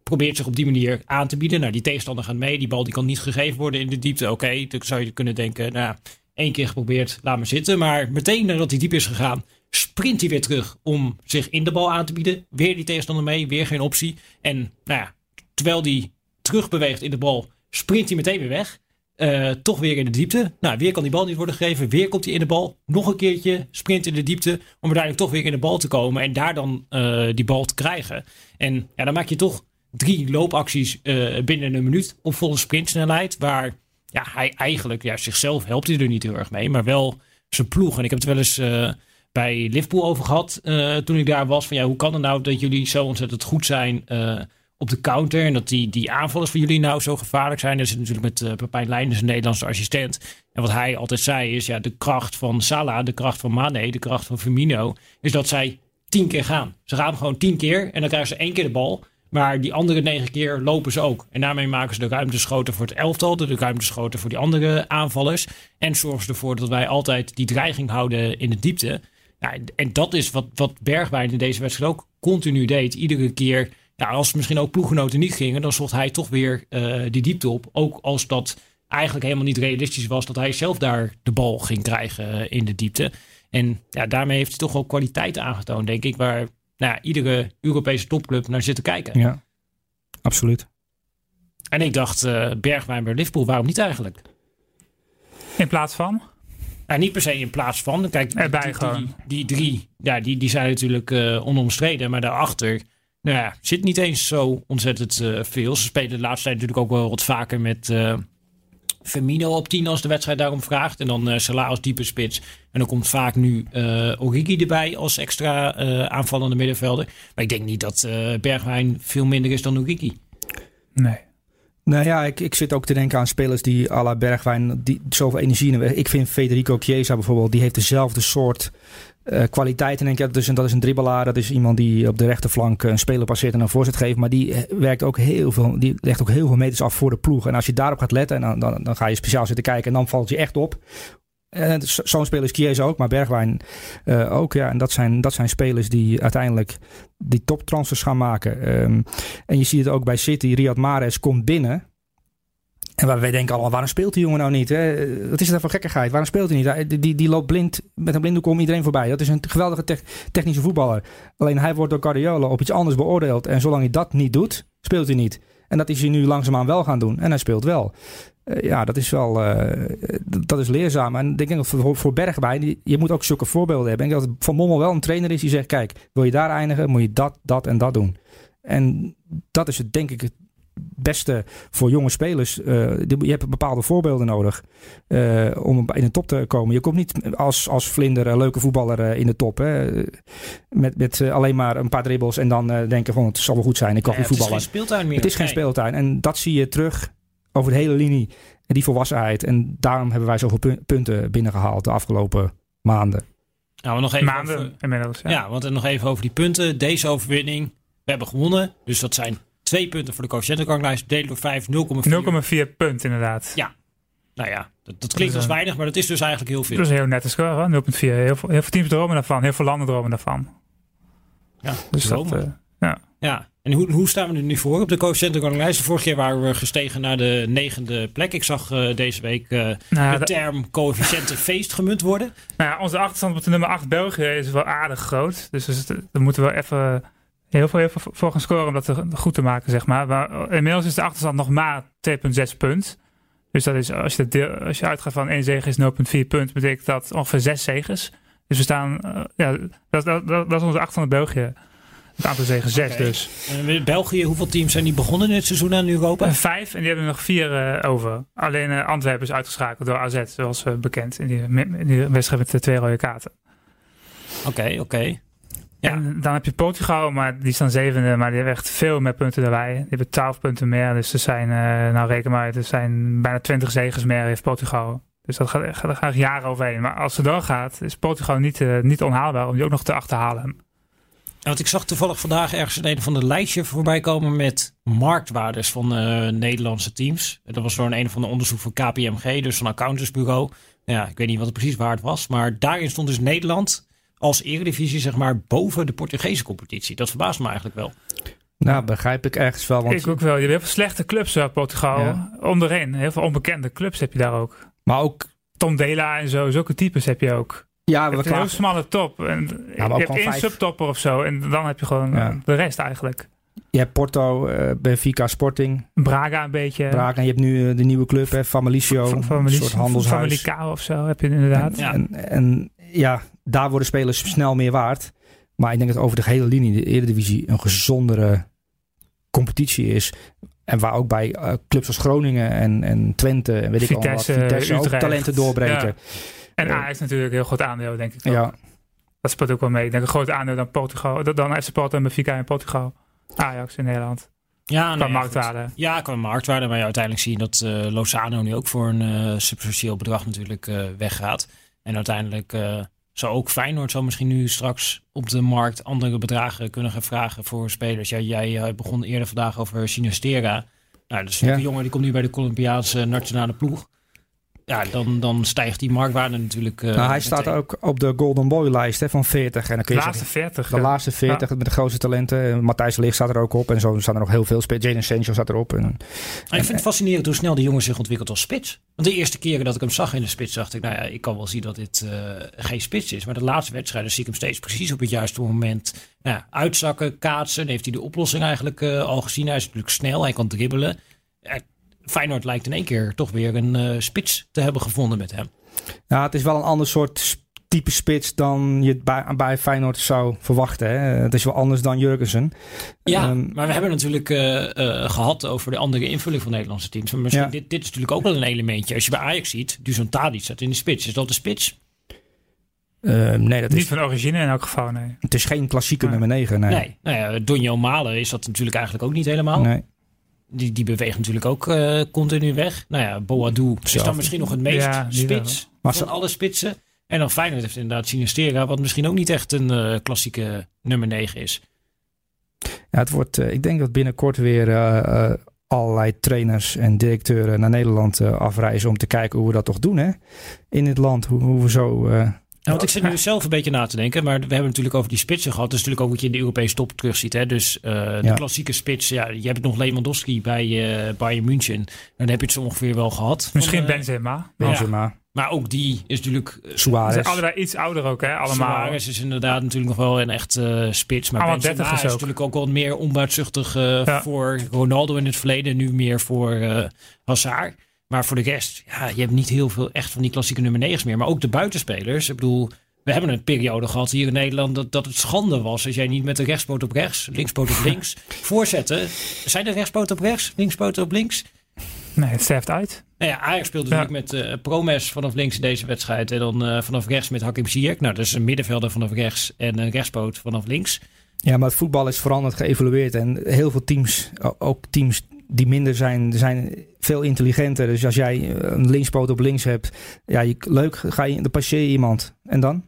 probeert zich op die manier aan te bieden. Nou, die tegenstander gaat mee. Die bal die kan niet gegeven worden in de diepte. Oké, dan zou je kunnen denken, nou, één keer geprobeerd, laat maar zitten. Maar meteen nadat hij diep is gegaan, sprint hij weer terug om zich in de bal aan te bieden. Weer die tegenstander mee, weer geen optie. En nou ja, terwijl hij terugbeweegt in de bal, sprint hij meteen weer weg. Uh, toch weer in de diepte. Nou, weer kan die bal niet worden gegeven. Weer komt hij in de bal. Nog een keertje sprint in de diepte. Om uiteindelijk toch weer in de bal te komen. En daar dan uh, die bal te krijgen. En ja, dan maak je toch drie loopacties uh, binnen een minuut op volle sprintsnelheid. Waar ja, hij eigenlijk, ja, zichzelf helpt hij er niet heel erg mee. Maar wel zijn ploeg. En ik heb het wel eens bij Liverpool over gehad. toen ik daar was. Van ja, hoe kan het nou dat jullie zo ontzettend goed zijn op de counter. En dat die, die aanvallers van jullie nou zo gevaarlijk zijn. Er zit natuurlijk met uh, Pepijn Leijnders, een Nederlandse assistent. En wat hij altijd zei is, ja, de kracht van Salah, de kracht van Mane, de kracht van Firmino, is dat zij tien keer gaan. Ze gaan gewoon tien keer en dan krijgen ze één keer de bal. Maar die andere negen keer lopen ze ook. En daarmee maken ze de ruimtes groter voor het elftal. De groter voor die andere aanvallers. En zorgen ze ervoor dat wij altijd die dreiging houden in de diepte. Nou, en dat is wat, wat Bergwijn in deze wedstrijd ook continu deed. Iedere keer, ja, als misschien ook ploeggenoten niet gingen, dan zocht hij toch weer uh, die diepte op. Ook als dat eigenlijk helemaal niet realistisch was dat hij zelf daar de bal ging krijgen in de diepte. En ja, daarmee heeft hij toch wel kwaliteit aangetoond, denk ik, waar nou ja, iedere Europese topclub naar zit te kijken. Ja, absoluut. En ik dacht, uh, Bergwijn bij Liverpool, waarom niet eigenlijk? In plaats van? Nou, niet per se in plaats van. Kijk, Erbij die, gewoon. Die, die, drie, ja, die, die zijn natuurlijk uh, onomstreden. Maar daarachter nou ja, zit niet eens zo ontzettend uh, veel. Ze spelen de laatste tijd natuurlijk ook wel wat vaker met uh, op 10 als de wedstrijd daarom vraagt. En dan uh, Salah als diepe spits. En dan komt vaak nu uh, Origi erbij als extra aanvallende middenvelder. Maar ik denk niet dat Bergwijn veel minder is dan Origi. Nee. Nou ja, ik, ik zit ook te denken aan spelers die à la Bergwijn die zoveel energie hebben. Ik vind Federico Chiesa bijvoorbeeld, die heeft dezelfde soort uh, kwaliteiten. Denk ik, dus, dat is een dribbelaar, dat is iemand die op de rechterflank een speler passeert en een voorzet geeft. Maar die werkt ook heel veel, die legt ook heel veel meters af voor de ploeg. En als je daarop gaat letten, en dan, dan, ga je speciaal zitten kijken en dan valt je echt op. Uh, Zo'n speler is Chiesa ook, maar Bergwijn ook. Ja, en dat zijn, dat zijn spelers die uiteindelijk die toptransfers gaan maken. Um, en je ziet het ook bij City. Riyad Mahrez komt binnen. En waar wij denken allemaal, waarom speelt die jongen nou niet? Hè? Wat is dat voor gekkigheid? Waarom speelt hij niet? Die, die, die loopt blind, met een blinde kom iedereen voorbij. Dat is een geweldige te technische voetballer. Alleen hij wordt door Guardiola op iets anders beoordeeld. En zolang hij dat niet doet, speelt hij niet. En dat is hij nu langzaamaan wel gaan doen. En hij speelt wel. Uh, ja, dat is wel uh, dat is leerzaam. En ik denk dat voor, voor Bergwijn, je moet ook zulke voorbeelden hebben. Ik denk dat Van Mommel wel een trainer is die zegt, kijk, wil je daar eindigen, moet je dat, dat en dat doen. En dat is het, denk ik, beste voor jonge spelers. Uh, je hebt bepaalde voorbeelden nodig uh, om in de top te komen. Je komt niet als, als vlinder, uh, leuke voetballer in de top. Hè? Met, met alleen maar een paar dribbles en dan denken van het zal wel goed zijn. Ik kan ja, goed voetballen. Het is geen speeltuin meer. Het is geen speeltuin. En dat zie je terug over de hele linie. En die volwassenheid. En daarom hebben wij zoveel punten binnengehaald de afgelopen maanden. Nou, nog even Maanden over, inmiddels. ja. ja, want nog even over die punten. Deze overwinning. We hebben gewonnen. Dus dat zijn twee punten voor de coëfficiëntenranglijst. Delen door 5, 0,4. 0,4 punt inderdaad. Ja. Nou ja, dat, dat klinkt als weinig, maar dat is dus eigenlijk heel veel. Dat is een heel nette score, 0,4. Heel, veel- heel veel teams dromen daarvan. Heel veel landen dromen daarvan. Ja, Dus dat, eh, ja. Ja, en hoe, hoe staan we er nu voor op de coëfficiëntenranglijst? De vorige keer waren we gestegen naar de negende plek. Ik zag eh, deze week eh, Nou, de term coëfficiëntenfeest gemunt worden. Nou ja, onze achterstand op de nummer 8 België is wel aardig groot. Dus, dus daar moeten we even heel veel, heel veel voor gaan scoren om dat goed te maken, zeg maar. maar inmiddels is de achterstand nog maar 2,6 punt. Dus dat is, als je, dat deel, als je uitgaat van één zege is 0,4 punt, betekent dat ongeveer zes zegens. Dus we staan, eh, ja, dat, dat, dat, dat is onze achterstand België. Het aantal zegen zes Oké. dus. Eh, België, hoeveel teams zijn die begonnen in het seizoen aan Europa? Eh, Vijf en die hebben er nog vier eh, over. Alleen eh, Antwerpen is uitgeschakeld door AZ, zoals eh, bekend. In die, in die wedstrijd met de twee rode kaarten. Oké, oké. Ja. En dan heb je Portugal, maar die staan zevende, maar die hebben echt veel meer punten dan wij. Die hebben twaalf punten meer, dus er zijn, eh, nou reken maar uit, er zijn bijna twintig zegens meer heeft Portugal. Dus dat gaat, gaat, gaat jaren overheen. Maar als het doorgaat, is Portugal niet, eh, niet onhaalbaar om die ook nog te achterhalen. Want ik zag toevallig vandaag ergens in een van de lijstje voorbij komen met marktwaardes van eh, Nederlandse teams. Dat was door een, een of ander onderzoek van KPMG, dus van een accountantsbureau. Ja, ik weet niet wat het precies waard was, maar daarin stond dus Nederland als eredivisie zeg maar boven de Portugese competitie. Dat verbaast me eigenlijk wel. Nou, begrijp ik ergens wel. Want, Ik ook wel. Je hebt heel veel slechte clubs, eh, Portugal. Ja. Onderin. Heel veel onbekende clubs heb je daar ook. maar ook, Tom Dela en zo, zulke types heb je ook. ja, we hebt een heel smalle top. En je hebt één vijf. subtopper of zo. En dan heb je gewoon Ja. eh, de rest eigenlijk. Je hebt Porto, eh, Benfica, Sporting, Braga een beetje. Braga. En je hebt nu eh, de nieuwe club, hè, Famalicio. Van- van een soort handelshuis. Famalicão of zo heb je inderdaad. Ja. En, en ja, daar worden spelers snel meer waard. Maar ik denk dat over de hele linie de Eredivisie een gezondere competitie is. En waar ook bij eh, clubs als Groningen en, en Twente en weet ik allemaal wat, Vitesse, ook talenten doorbreken. En Eh, Ajax natuurlijk een heel groot aandeel, denk ik. ook. Ja, Dat speelt ook wel mee. Ik denk een groot aandeel dan Portugal. Dan FC Porto en Benfica in Portugal. Ajax in Nederland. Ja, Qua ja, marktwaarde. goed. Ja, qua marktwaarde. Maar ja, uiteindelijk zie je dat eh, Lozano nu ook voor een eh, substantieel bedrag natuurlijk eh, weggaat. En uiteindelijk eh, zou ook Feyenoord zal misschien nu straks op de markt andere bedragen kunnen gaan vragen voor spelers. Ja, jij eh, begon eerder vandaag over Sinistera. Nou, dat is Ja. een jongen die komt nu bij de Colombiaanse nationale ploeg. Ja, dan, dan stijgt die marktwaarde natuurlijk. eh, nou, hij staat meteen. ook op de Golden Boy lijst hè, van 40. En dan kun De laatste zeggen, 40. de ja. laatste 40 met de grootste talenten. Matthijs Ligt staat er ook op. En zo staan er nog heel veel spelers. Jaden Sancho staat erop. En, Maar ik vind het fascinerend hoe snel die jongen zich ontwikkelt als spits. Want de eerste keren dat ik hem zag in de spits, dacht ik, nou ja, ik kan wel zien dat dit eh, geen spits is. Maar de laatste wedstrijden zie ik hem steeds precies op het juiste moment nou ja, uitzakken, kaatsen. Dan heeft hij de oplossing eigenlijk eh, al gezien. Hij is natuurlijk snel, hij kan dribbelen. Ja, Feyenoord lijkt in één keer toch weer een eh, spits te hebben gevonden met hem. ja, het is wel een ander soort type spits dan je bij, bij Feyenoord zou verwachten. Hè. Het is wel anders dan Jurgensen. Ja, Ehm, maar we hebben natuurlijk eh, eh, gehad over de andere invulling van Nederlandse teams. Maar misschien Ja. dit, dit is natuurlijk ook wel een elementje. Als je bij Ajax ziet, Dusan Tadic staat in de spits. Is dat de spits? eh, nee, dat Niet is, van origine in elk geval, nee. het is geen klassieke Nee. nummer 9. Nee. Nee. Nou ja, Donjo Malen is dat natuurlijk eigenlijk ook niet helemaal. Nee. Die, die beweegt natuurlijk ook eh, continu weg. Nou ja, Boadou is dan misschien nog het meest Ja, spits Maar van ze- alle spitsen. En dan Feyenoord heeft inderdaad Sinistera, wat misschien ook niet echt een eh, klassieke nummer 9 is. Ja, het wordt, eh, ik denk dat binnenkort weer allerlei trainers en directeuren naar Nederland afreizen om te kijken hoe we dat toch doen hè? in dit land. Hoe, hoe we zo. Ja, want ik zit nu zelf een beetje na te denken, maar we hebben het natuurlijk over die spitsen gehad. Dat is natuurlijk ook wat je in de Europese top terugziet. Hè? Dus eh, de Ja. klassieke spits, ja, je hebt nog Lewandowski bij eh Bayern München. Dan heb je het zo ongeveer wel gehad. Misschien Van, eh, Benzema. Benzema, Maar ook die is natuurlijk... Ze Suarez. zijn allebei iets ouder ook, hè? Allemaal. Suarez is inderdaad natuurlijk nog wel een echt eh, spits. Maar Allemaal Benzema 30 is, is natuurlijk ook wel meer onbuitzuchtig eh, Ja. voor Ronaldo in het verleden. Nu meer voor eh Hazard. Maar voor de rest, ja, je hebt niet heel veel echt van die klassieke nummer 9's meer. Maar ook de buitenspelers. Ik bedoel, we hebben een periode gehad hier in Nederland dat, dat het schande was als jij niet met de rechtspoot op rechts, linkspoot op links <laughs> voorzetten. Zijn er rechtspoot op rechts, linkspoot op links? Nee, het sterft uit. Nou ja, Ajax speelde Ja. natuurlijk met eh Promes vanaf links in deze wedstrijd. En dan eh, vanaf rechts met Hakim Ziyech. Nou, dat is een middenvelder vanaf rechts en een rechtspoot vanaf links. Ja, maar het voetbal is veranderd, geëvolueerd. En heel veel teams, ook teams die minder zijn, zijn veel intelligenter. Dus als jij eh, een linkspoot op links hebt, ja, je, leuk, ga je, dan passeer je iemand. En dan?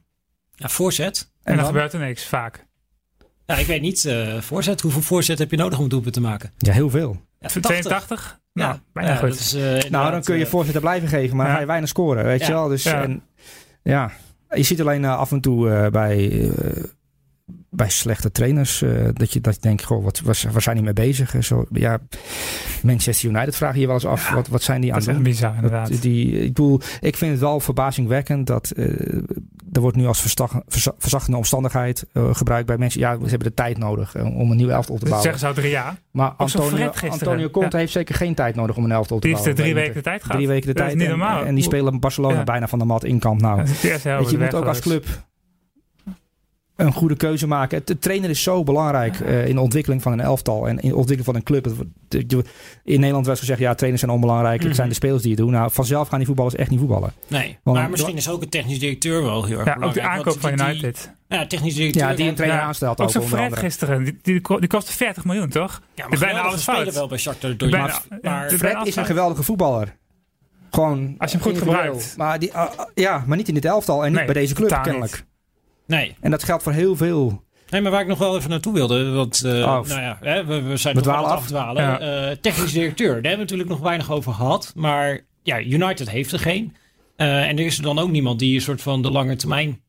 Ja, voorzet. En, dan, dan? gebeurt er niks, vaak. Ja, ik weet niet, eh, voorzet. Hoeveel voorzet heb je nodig om doelpunt te maken? Ja, heel veel. Ja, 82? Nou, Ja, bijna ja, goed. dat is, eh, Nou, dan kun je voorzetten blijven geven, maar Ja. dan ga je weinig scoren, weet Ja. je wel. Dus, Ja. En, ja, je ziet alleen af en toe eh, bij, bij slechte trainers eh, dat, je, dat je denkt, goh, wat, waar, waar zijn die mee bezig? Eh, Zo, ja, Manchester United vraag je je wel eens af, Ja, wat, wat zijn die aan Dat is het echt doen? bizar, inderdaad. Die, ik bedoel, ik vind het wel verbazingwekkend dat eh, er wordt nu als verzachtende omstandigheid eh, gebruikt bij mensen. Ja, ze hebben de tijd nodig om een nieuw elftal te Dat bouwen. zeggen ze al drie jaar. Maar Antonio. Antonio Conte Ja. heeft zeker geen tijd nodig om een elftal te Die heeft er bouwen. drie weken de tijd gehad. Drie weken de tijd. niet en- normaal. En, die spelen Barcelona Ja. bijna van de mat in kamp nou. Weet je, moet ook als club een goede keuze maken. Het, de trainer is zo belangrijk eh, in de ontwikkeling van een elftal en in de ontwikkeling van een club. In Nederland werd gezegd, ja, trainers zijn onbelangrijk. Het Mhm. zijn de spelers die het doen. Nou, vanzelf gaan die voetballers echt niet voetballen. Nee, Want- maar misschien is ook een technisch directeur wel heel erg Ja, ook de belangrijk, aankoop van die- United. Ja, technisch directeur. Ja, die een trainer Ja, aanstelt Ook ook zo'n onder Fred andere. gisteren. Die, die, ko- die kostte 40 miljoen, toch? Ja, maar bijna alles spelen fout. wel bij Shakhtar Donetsk. Maar Fred is een geweldige voetballer. Gewoon Als je hem goed gebruikt. Maar, die, ah, ah, ja, maar niet in dit elftal en niet Nee, bij deze club kennelijk. Nee. En dat geldt voor heel veel. Nee, maar waar ik nog wel even naartoe wilde, want eh, nou ja, hè, we, we zijn nog aan het afdwalen. Ja. Eh, technisch directeur, daar hebben we natuurlijk nog weinig over gehad. Maar ja, United heeft er geen. Eh, en er is er dan ook niemand die een soort van de lange termijn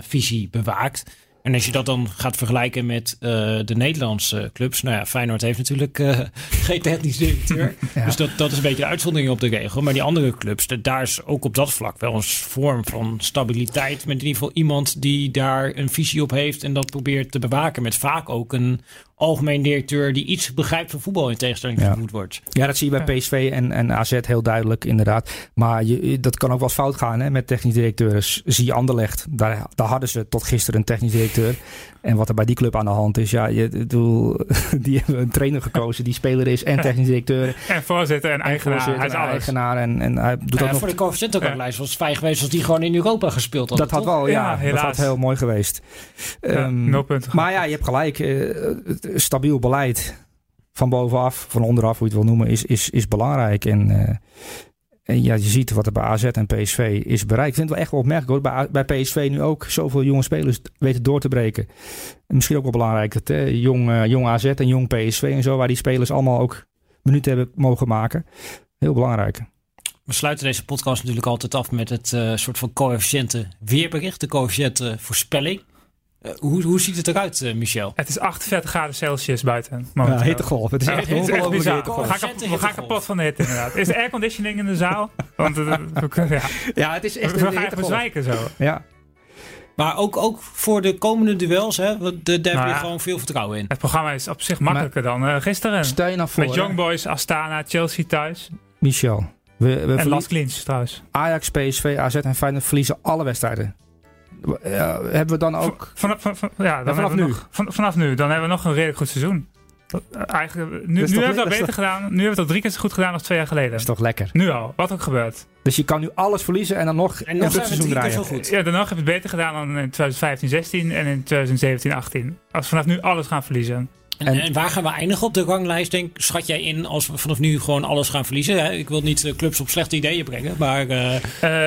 visie bewaakt. En als je dat dan gaat vergelijken met eh, de Nederlandse clubs. Nou ja, Feyenoord heeft natuurlijk eh, <laughs> geen technisch directeur. <laughs> Ja. Dus dat, dat is een beetje de uitzondering op de regel. Maar die andere clubs, de- daar is ook op dat vlak wel een vorm van stabiliteit. Met in ieder geval iemand die daar een visie op heeft en dat probeert te bewaken. Met vaak ook een algemeen directeur die iets begrijpt van voetbal in tegenstelling Ja. tot Woodward. Ja, dat zie je bij PSV en, en AZ heel duidelijk, inderdaad. Maar je, dat kan ook wel fout gaan hè, met technisch directeuren. S- Zie je Anderlecht, daar, daar hadden ze tot gisteren een technisch directeur. En wat er bij die club aan de hand is, ja, je, bedoel, <laughs> die hebben een trainer gekozen die speler is en technisch directeur. <laughs> En voorzitter en En eigenaar. voorzitter Hij is en alles. eigenaar. En, en hij doet ook ja, nog... voor de coëfficiënt ook Ja. lijst was fijn geweest als die gewoon in Europa gespeeld had. Dat had wel, ja, Ja, dat helaas. had heel mooi geweest. Ehm, punten. maar ja, je hebt gelijk. eh, het- stabiel beleid van bovenaf, van onderaf, hoe je het wil noemen, is, is, is belangrijk. En, eh, en ja, je ziet wat er bij AZ en PSV is bereikt. Ik vind het wel echt wel opmerkelijk hoor. Bij, PSV nu ook zoveel jonge spelers weten door te breken. En misschien ook wel belangrijk jong, eh, jong AZ en jong PSV en zo, waar die spelers allemaal ook minuten hebben mogen maken. Heel belangrijk. We sluiten deze podcast natuurlijk altijd af met het eh, soort van coëfficiënte weerbericht. De coëfficiënte voorspelling. Eh, hoe, hoe ziet het eruit, eh, Michel? Het is 48 graden Celsius buiten. Ja, hittegolf. Het is Ja, echt het is echt ongelooflijk bizar. hittegolf. We gaan, kap- we gaan kapot van de hitte inderdaad. Is er airconditioning in de zaal? <laughs> Want eh, we, ja. Ja, het is echt we een gaan zo. Ja. Maar ook, ook voor de komende duels, hè, want de- daar heb Nou je ja. gewoon veel vertrouwen in. Het programma is op zich makkelijker dan eh, gisteren. Stel je nou voor, Met hè, Young Boys, Astana, Chelsea thuis. Michel. We, we En Las Klins trouwens. Ajax, PSV, AZ en Feyenoord verliezen alle wedstrijden. Ja, hebben we dan ook... Vanaf, van, van- ja, dan vanaf nu? Nog, van- vanaf nu. Dan hebben we nog een redelijk goed seizoen. Dat, eh, Eigenlijk, nu, nu Dat hebben we het dat beter gedaan. Nu hebben we het al drie keer zo goed gedaan als twee jaar geleden. Dat is toch lekker. Nu al, wat ook gebeurt. Dus je kan nu alles verliezen en dan nog En een nog we seizoen draaien. zo goed. Ja, daarna heb je het beter gedaan dan in 2015, 16 en in 2017, 18. Als we vanaf nu alles gaan verliezen. En, En- waar gaan we eindigen op de ranglijst? Denk, schat jij in als we vanaf nu gewoon alles gaan verliezen? Hè? Ik wil niet clubs op slechte ideeën brengen, maar eh,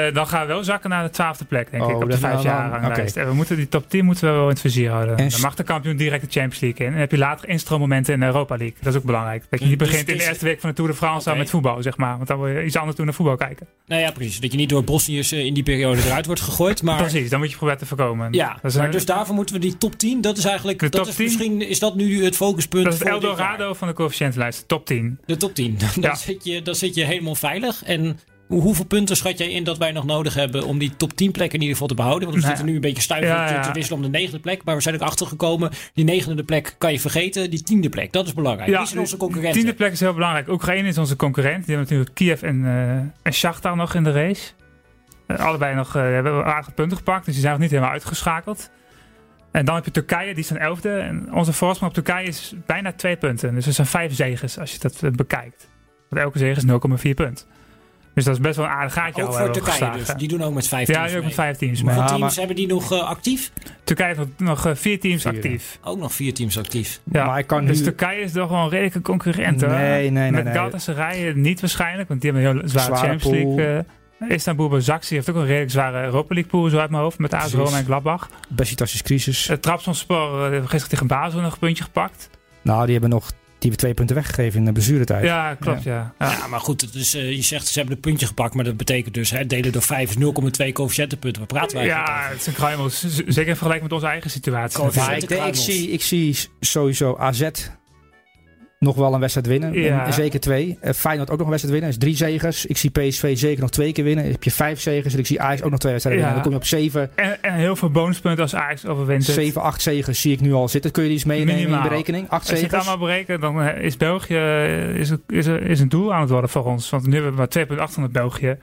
Eh, dan gaan we wel zakken naar de twaalfde plek, denk Oh, ik, op de dat- vijf jaar ranglijst. En we moeten die top 10 moeten we wel in het vizier houden. En dan mag de kampioen direct de Champions League in. En dan heb je later instroommomenten in de Europa League. Dat is ook belangrijk. Dat je niet Dus begint in de eerste week van de Tour de France al Oké. met voetbal, zeg maar. Want dan wil je iets anders doen dan voetbal kijken. nou ja, precies. Dat je niet door Bosniërs eh, in die periode eruit wordt gegooid. Maar, Precies, dan moet je proberen te voorkomen. Ja, dat is, maar een- dus daarvoor moeten we die top 10. Dat is eigenlijk. De dat top is 10? misschien is dat nu het focuspunt. dat is het. Eldorado van de coëfficiëntenlijst, top 10. De top 10. <laughs> Dan, Ja. zit je, dan zit je helemaal veilig. En hoe- hoeveel punten schat jij in dat wij nog nodig hebben om die top 10 plek in ieder geval te behouden? Want we Nou, zitten nu een beetje stuiver ja, te, ja. te wisselen om de negende plek. Maar we zijn ook achtergekomen. Die negende plek kan je vergeten. Die tiende plek, dat is belangrijk. die zijn onze de concurrenten. tiende plek is heel belangrijk. Oekraïne is onze concurrent. Die hebben natuurlijk Kiev en, eh en Shakhtar nog in de race. Eh, allebei nog eh, hebben we aardige punten gepakt. Dus die zijn nog niet helemaal uitgeschakeld. En dan heb je Turkije, die is een elfde. En onze voorsprong op Turkije is bijna twee punten. Dus er zijn vijf zegens als je dat eh, bekijkt. Want elke zege is 0,4 punt. Dus dat is best wel een aardig gaatje ook al voor we Turkije geslagen. dus. Die doen ook met vijf Ja, teams die ook met vijf teams. Hoeveel mee. Teams hebben die nog eh, actief? Turkije heeft nog eh, vier teams Vier. actief. Ook nog vier teams actief. Ja, Maar ik kan dus nu- Turkije is toch wel een redelijke concurrent. hoor. Nee, nee, nee, Met nee. Galatasaray eh, niet waarschijnlijk, want die hebben een heel zware, Zware Champions. League. eh Istanbul Basaksehir heeft ook een redelijk zware Europa League pool zo uit mijn hoofd. Met AS. Roma en Gladbach. Besiktas is crisis. Het Trabzonspor uh, heeft gisteren tegen Basel nog een puntje gepakt. Nou, die hebben nog die hebben twee punten weggegeven in de blessuretijd. Ja, klopt ja. ja. Ja, maar goed, dus, eh, je zegt ze hebben een puntje gepakt, maar dat betekent dus hè, delen door 5 is 0,2 coëfficiëntenpunten. Waar praten wij Ja, het is een kruimel. Zeker in vergelijking met onze eigen situatie. Zet ik, denk- zie, ik zie sowieso AZ nog wel een wedstrijd winnen. Ja. En zeker twee. Eh, Feyenoord ook nog een wedstrijd winnen. Dat is drie zegers. Ik zie PSV zeker nog twee keer winnen. Dan heb je vijf zegers. En ik zie Ajax ook nog twee wedstrijden Ja. winnen. Dan kom je op zeven, En, en heel veel bonuspunten als Ajax overwint. zeven, acht zegers zie ik nu al zitten. Kun je die eens meenemen in Minimaal. je berekening? Acht Als je het zegers. allemaal berekent, dan eh, is België eh, is, is, is een doel aan het worden voor ons. Want nu hebben we maar twee punten achter met België.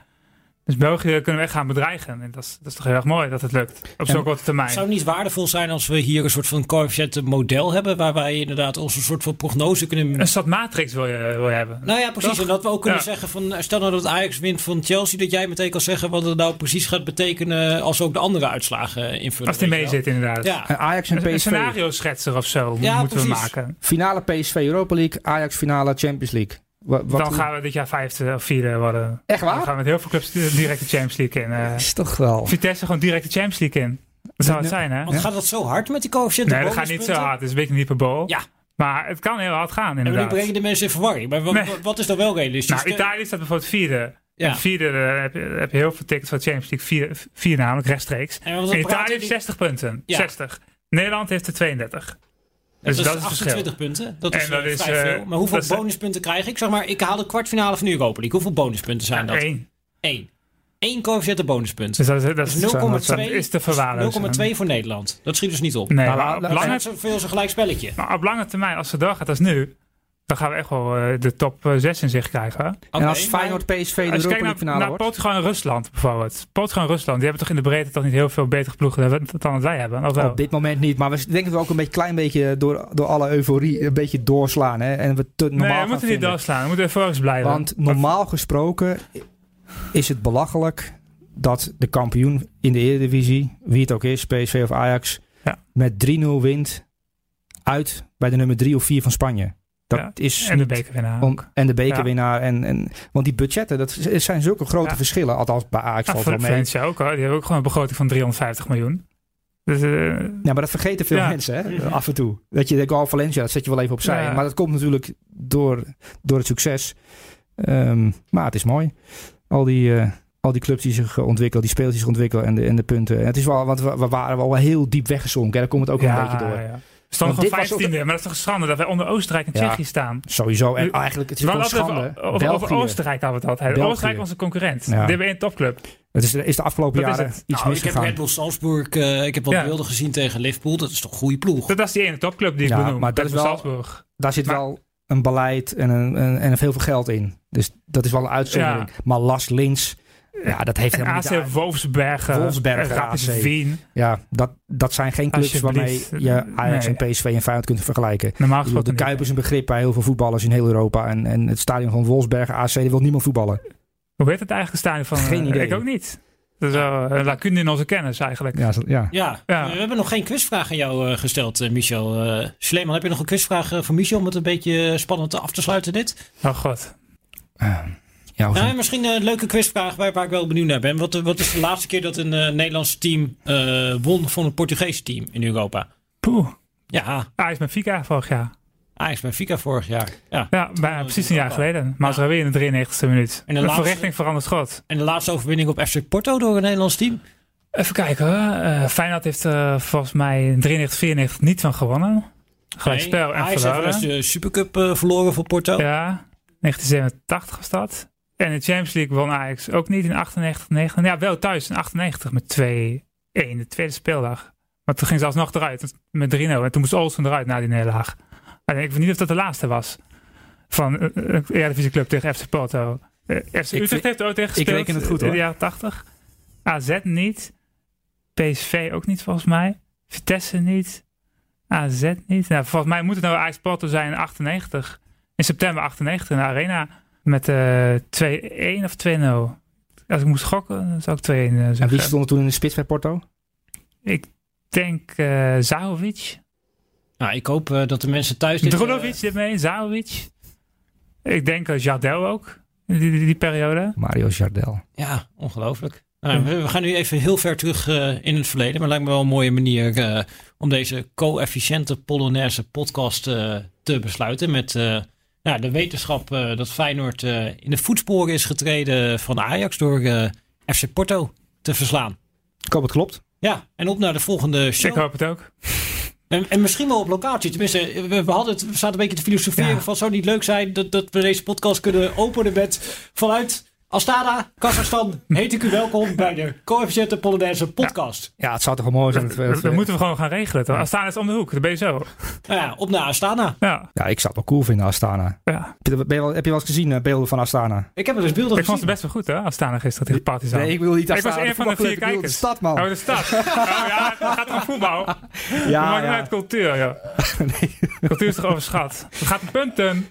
Dus België kunnen we echt gaan bedreigen. En dat is, dat is toch heel erg mooi dat het lukt. Op zo'n korte termijn. Zou het niet waardevol zijn als we hier een soort van coëfficiëntenmodel hebben, waar wij inderdaad onze soort van prognose kunnen... Een soort matrix wil je, wil je hebben. Nou ja, precies. Toch? En dat we ook kunnen Ja. zeggen van, stel nou dat Ajax wint van Chelsea, dat jij meteen kan zeggen wat het nou precies gaat betekenen als ook de andere uitslagen invullen. Als die mee zit inderdaad. Ja. En Ajax en Een, een PSV. scenario schetser of zo Ja, moeten we precies. maken. Finale PSV Europa League. Ajax finale Champions League. Wat, Dan gaan we dit jaar vijfde of vierde worden. Echt Dan waar? gaan we met heel veel clubs direct de Champions League in. eh. Is toch wel. Vitesse gewoon direct de Champions League in. Dat zou het zijn, hè? Want gaat dat zo hard met die coëfficiënten? Nee, dat gaat niet zo hard. Het is een beetje een hyperbool. Ja. Maar het kan heel hard gaan, En nu inderdaad. brengen de mensen in verwarring. Maar wat, Nee. wat- is dan wel realistisch? Nou, Italië staat bijvoorbeeld vierde. Ja. En vierde eh, heb, je, heb je heel veel tickets voor de Champions League. Vier, vier namelijk, rechtstreeks. En Italië heeft die- 60 punten. Ja. 60. Nederland heeft er 32. Dus dat, dat, is is het verschil. 28 punten. Dat is, En dat eh, is, vrij eh, veel. Maar hoeveel is- bonuspunten krijg ik? Zeg maar, ik haal de kwartfinale van de Europa League. Hoeveel bonuspunten zijn dat? Eén. Eén. Eén coëfficiënte bonuspunt. Dus dat is, dat Dat is is, 0,2 is te verwaarlozen. 0,2 voor Nederland. Dat schiet dus niet op. Nee, Nou, maar op la- lange, zoveel als een gelijk spelletje. maar op lange termijn, als het doorgaat als nu, dan gaan we echt wel eh, de top 6 in zich krijgen. En Oké, als maar- Feyenoord PSV de Europa League naar, finale naar wordt. Portugal en Rusland bijvoorbeeld. Portugal en Rusland, die hebben toch in de breedte toch niet heel veel betere ploegen dan, dan wat wij hebben? Of wel? Op dit moment niet. Maar we denken dat we ook een beetje, klein beetje door, door alle euforie een beetje doorslaan. Hè? En we te normaal nee, we moeten niet doorslaan. We moeten euforisch blijven. Want normaal gesproken is het belachelijk dat de kampioen in de Eredivisie, wie het ook is, PSV of Ajax, Ja. met 3-0 wint uit bij de nummer 3 of 4 van Spanje. Dat Ja, is en de bekerwinnaar om- en de bekerwinnaar. En, en, want die budgetten, dat zijn zulke grote Ja. verschillen. Althans, bij Ajax Ja, valt wel mee. Valencia ook hoor. Die hebben ook gewoon een begroting van 350 miljoen. Dus, eh, Ja, maar dat vergeten veel mensen hè, af en toe. Dat je denkt, oh Valencia, dat zet je wel even opzij. Maar dat komt natuurlijk door, door het succes. Ehm, maar het is mooi. Al die, eh, al die clubs die zich ontwikkelen, die zich ontwikkelen en de, en de punten. En het is wel, want we, we waren wel heel diep weggezonken. hè. Daar komt het ook een beetje door. Was ook- 15e, maar dat is toch een schande dat wij onder Oostenrijk en Ja. Tsjechië staan. Sowieso. En eigenlijk, het is We gewoon hadden schande. Over, over. Oostenrijk hadden we het altijd. België. Oostenrijk was een concurrent. Ja. Hebben één topclub. Het is, is de afgelopen Dat is jaren iets Nou, ik heb misgegaan. Red Bull Salzburg, eh, ik heb wat Ja. beelden gezien tegen Liverpool. Dat is toch een goede ploeg. Dat was die ene topclub die ik Ja, benoem. maar dat Red is Bull wel- Salzburg. Daar zit Maar- wel een beleid en, een, en, en veel geld in. Dus dat is wel een uitzondering. Maar Las Lins, ja, dat heeft En helemaal AC niet... Wolfsbergen. Wolfsbergen, Rapid AC. Wien. Ja, dat, dat zijn geen clubs waarmee je Ajax Nee. en PSV en Feyenoord kunt vergelijken. Normaal gesproken de Kuip is een begrip bij heel veel voetballers in heel Europa. En, en het stadion van Wolfsbergen, AC, daar wil niemand voetballen. Hoe heet het eigenlijk stadion van? Geen eh, idee. Ik ook niet. Dat is wel een lacune in onze kennis eigenlijk. Ja, ja. Ja, Ja. we hebben nog geen quizvraag aan jou eh, gesteld, eh, Michel. Eh Sleeman, heb je nog een quizvraag voor Michel om het een beetje spannend af te sluiten dit? Oh god. Ja, Nou, misschien een leuke quizvraag waar, waar ik wel benieuwd naar ben. Wat, wat is de laatste keer dat een eh, Nederlands team eh, won van een Portugese team in Europa? Poeh. Ja, Ajax Benfica vorig jaar. Ajax Benfica vorig jaar. Ja. Ja, bijna precies een jaar geleden. Maar ze weer in de 93e minuut. En de laatste- verrichting veranderd schot. En de laatste overwinning op FC Porto door een Nederlands team? Even kijken. Eh, Feyenoord heeft volgens mij in 93, 94 niet van gewonnen. Gelijk Nee, spel en Ajax heeft verloren. eens de Supercup verloren voor Porto. Ja, 1987 was dat. En de Champions League won Ajax ook niet in 98, 9. Ja, wel thuis in 98 met 2-1, de tweede speeldag. Maar toen ging ze alsnog eruit met 3-0. En toen moest Olsen eruit na die nederlaag. Alleen ik weet niet of dat de laatste was. Van eh, een Eredivisie club tegen FC Porto. Eh, FC Utrecht heeft ook tegen ik gespeeld reken het goed, in de hoor. jaren 80. AZ niet. PSV ook niet volgens mij. Vitesse niet. AZ niet. Nou, volgens mij moet het nou Ajax Porto zijn in 98. In september 98 in de Arena. Met eh 2-1 of 2-0. Als ik moest gokken, dan zou ik 2-1 eh, En wie zeggen. stond er toen in de spits bij Porto? Ik denk eh Zahovic. Nou, ik hoop eh, dat de mensen thuis... dit, Drulovic zit mee. Zahovic. Ik denk uh, Jardel ook. In die, die, die periode. Mario Jardel. Ja, ongelooflijk. Nou, we, we gaan nu even heel ver terug eh, in het verleden. Maar lijkt me wel een mooie manier eh, om deze co-efficiënte Polonaise podcast eh, te besluiten. Met eh, ja, de wetenschap eh, dat Feyenoord eh, in de voetsporen is getreden van Ajax door eh, FC Porto te verslaan. Ik hoop het klopt. Ja, en op naar de volgende show. Ik hoop het ook. En, en misschien wel op locatie. Tenminste, we, we, hadden het, we zaten een beetje te filosoferen Ja. van zou het niet leuk zijn dat, dat we deze podcast kunnen openen met vanuit Astana, Kazachstan. Heet ik u welkom bij de Coëfficiënte Polonaise podcast. Ja, het zou toch wel mooi zijn. Dat, dat we- dat, dat moeten we gewoon gaan regelen. Toch? Astana is om de hoek. De BSO. Nou ja, op naar Astana. Ja. Ja, ik zou het wel cool vinden, Astana. ja. Heb je, ben je wel, heb je wel eens gezien, eh, beelden van Astana? Ik heb er dus beelden Ik vond gezien. het best wel goed, hè? Astana gisteren tegen Partizan. Nee, ik wil niet Ik Astana. was een van de vier ik kijkers. De stad, man. Oh, de stad. <laughs> Oh ja, het gaat om voetbal. Ja, ja. uit cultuur, ja. <laughs> Cultuur is toch overschat. Het gaat om punten.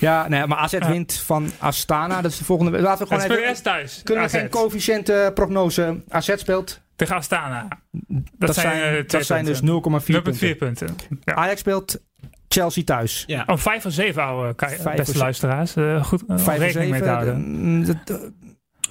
Ja, nee, maar AZ wint van Astana. Dat is de volgende. Laten we gewoon spelen even... eerst thuis. Kunnen we AZ. geen coëfficiënte prognose? AZ speelt. Tegen Astana. Dat, Dat, zijn, eh, dat zijn dus 0,4 punten. 0,4 punten. Ja. Ajax speelt Chelsea thuis. Ja. Oh, vijf of zeven oude ki- Vijf beste luisteraars. Eh, goed uh, Vijf rekening mee te houden.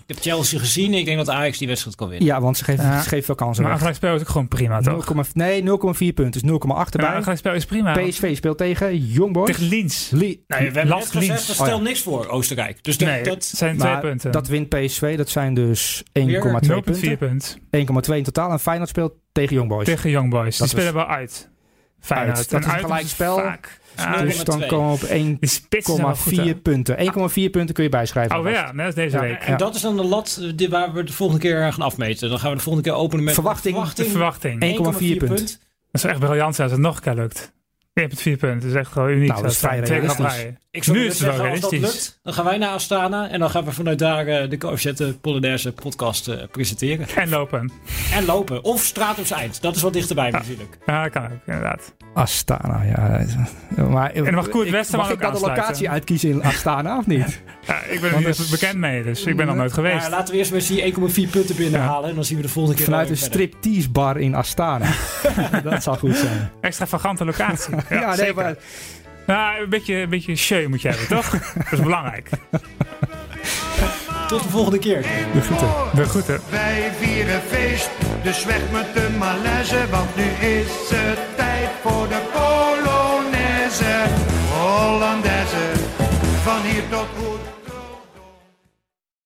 Ik heb Chelsea gezien. Ik denk dat Ajax die wedstrijd kan winnen. Ja, want ze geven, ze geven veel kansen Maar spel is ook gewoon prima, toch? 0,4 nee, 0,4 punten. Dus 0,8 Ja, erbij. gelijk spel is prima. PSV speelt tegen Young Boys. Tegen Linz. Li- Nee, we hebben net gezegd, dat Oh, stelt ja. niks voor Oostenrijk. Dus dat, Nee, dat, het zijn twee maar punten. dat wint PSV. Dat zijn dus 1,2 Weer 0,4 punten. punten. 1,2 in totaal. En Feyenoord speelt tegen Young Boys. Tegen Young Boys. Dat Die spelen wel uit. Feyenoord. Uit. Dat is een uit gelijk is spel. vaak. Ja, Dus dan 0,2. komen we op 1,4 die spitsen zijn wel goed, hè? punten. 1,4 punten kun je bijschrijven. Oh ja, net als deze Ja, week. en dat is dan de lat eh, die, waar we de volgende keer gaan afmeten. Dan gaan we de volgende keer openen met Verwachting. Verwachting. 1,4 punt. punt. Dat zou echt briljant zijn als het nog een keer lukt. 1,4 punten. Dat is echt gewoon uniek. Nou, dat is vrij zijn. Realistisch. Ik zou Nu nu is het wel zeggen, als dat realistisch. lukt, dan gaan wij naar Astana. En dan gaan we vanuit daar eh, de coëfficiënte Polonaise podcast eh, presenteren. En lopen. En lopen. Of straat op eind. Dat is wat dichterbij natuurlijk. Ja, dat kan ook, inderdaad. Astana, ja. Maar, En dan mag Koert ik- Westerman Mag ook ik dan de locatie uitkiezen in Astana of niet? <laughs> Ja, ik ben er niet is- bekend mee, dus ik ben nog nooit geweest. Nou, laten we eerst met die 1,4 punten binnenhalen. En dan zien we de volgende keer Vanuit een striptease bar in Astana. <laughs> dat zou goed zijn. Extravagante locatie. <laughs> Ja, <laughs> Ja, nee, maar Nou, een beetje, een beetje show moet je hebben, toch? <laughs> Dat is belangrijk. Tot de volgende keer. De groeten. De groeten. Wij vieren feest, dus weg met de malaise, want nu is het tijd voor de Polonaise. Hollandaise, van hier tot goed.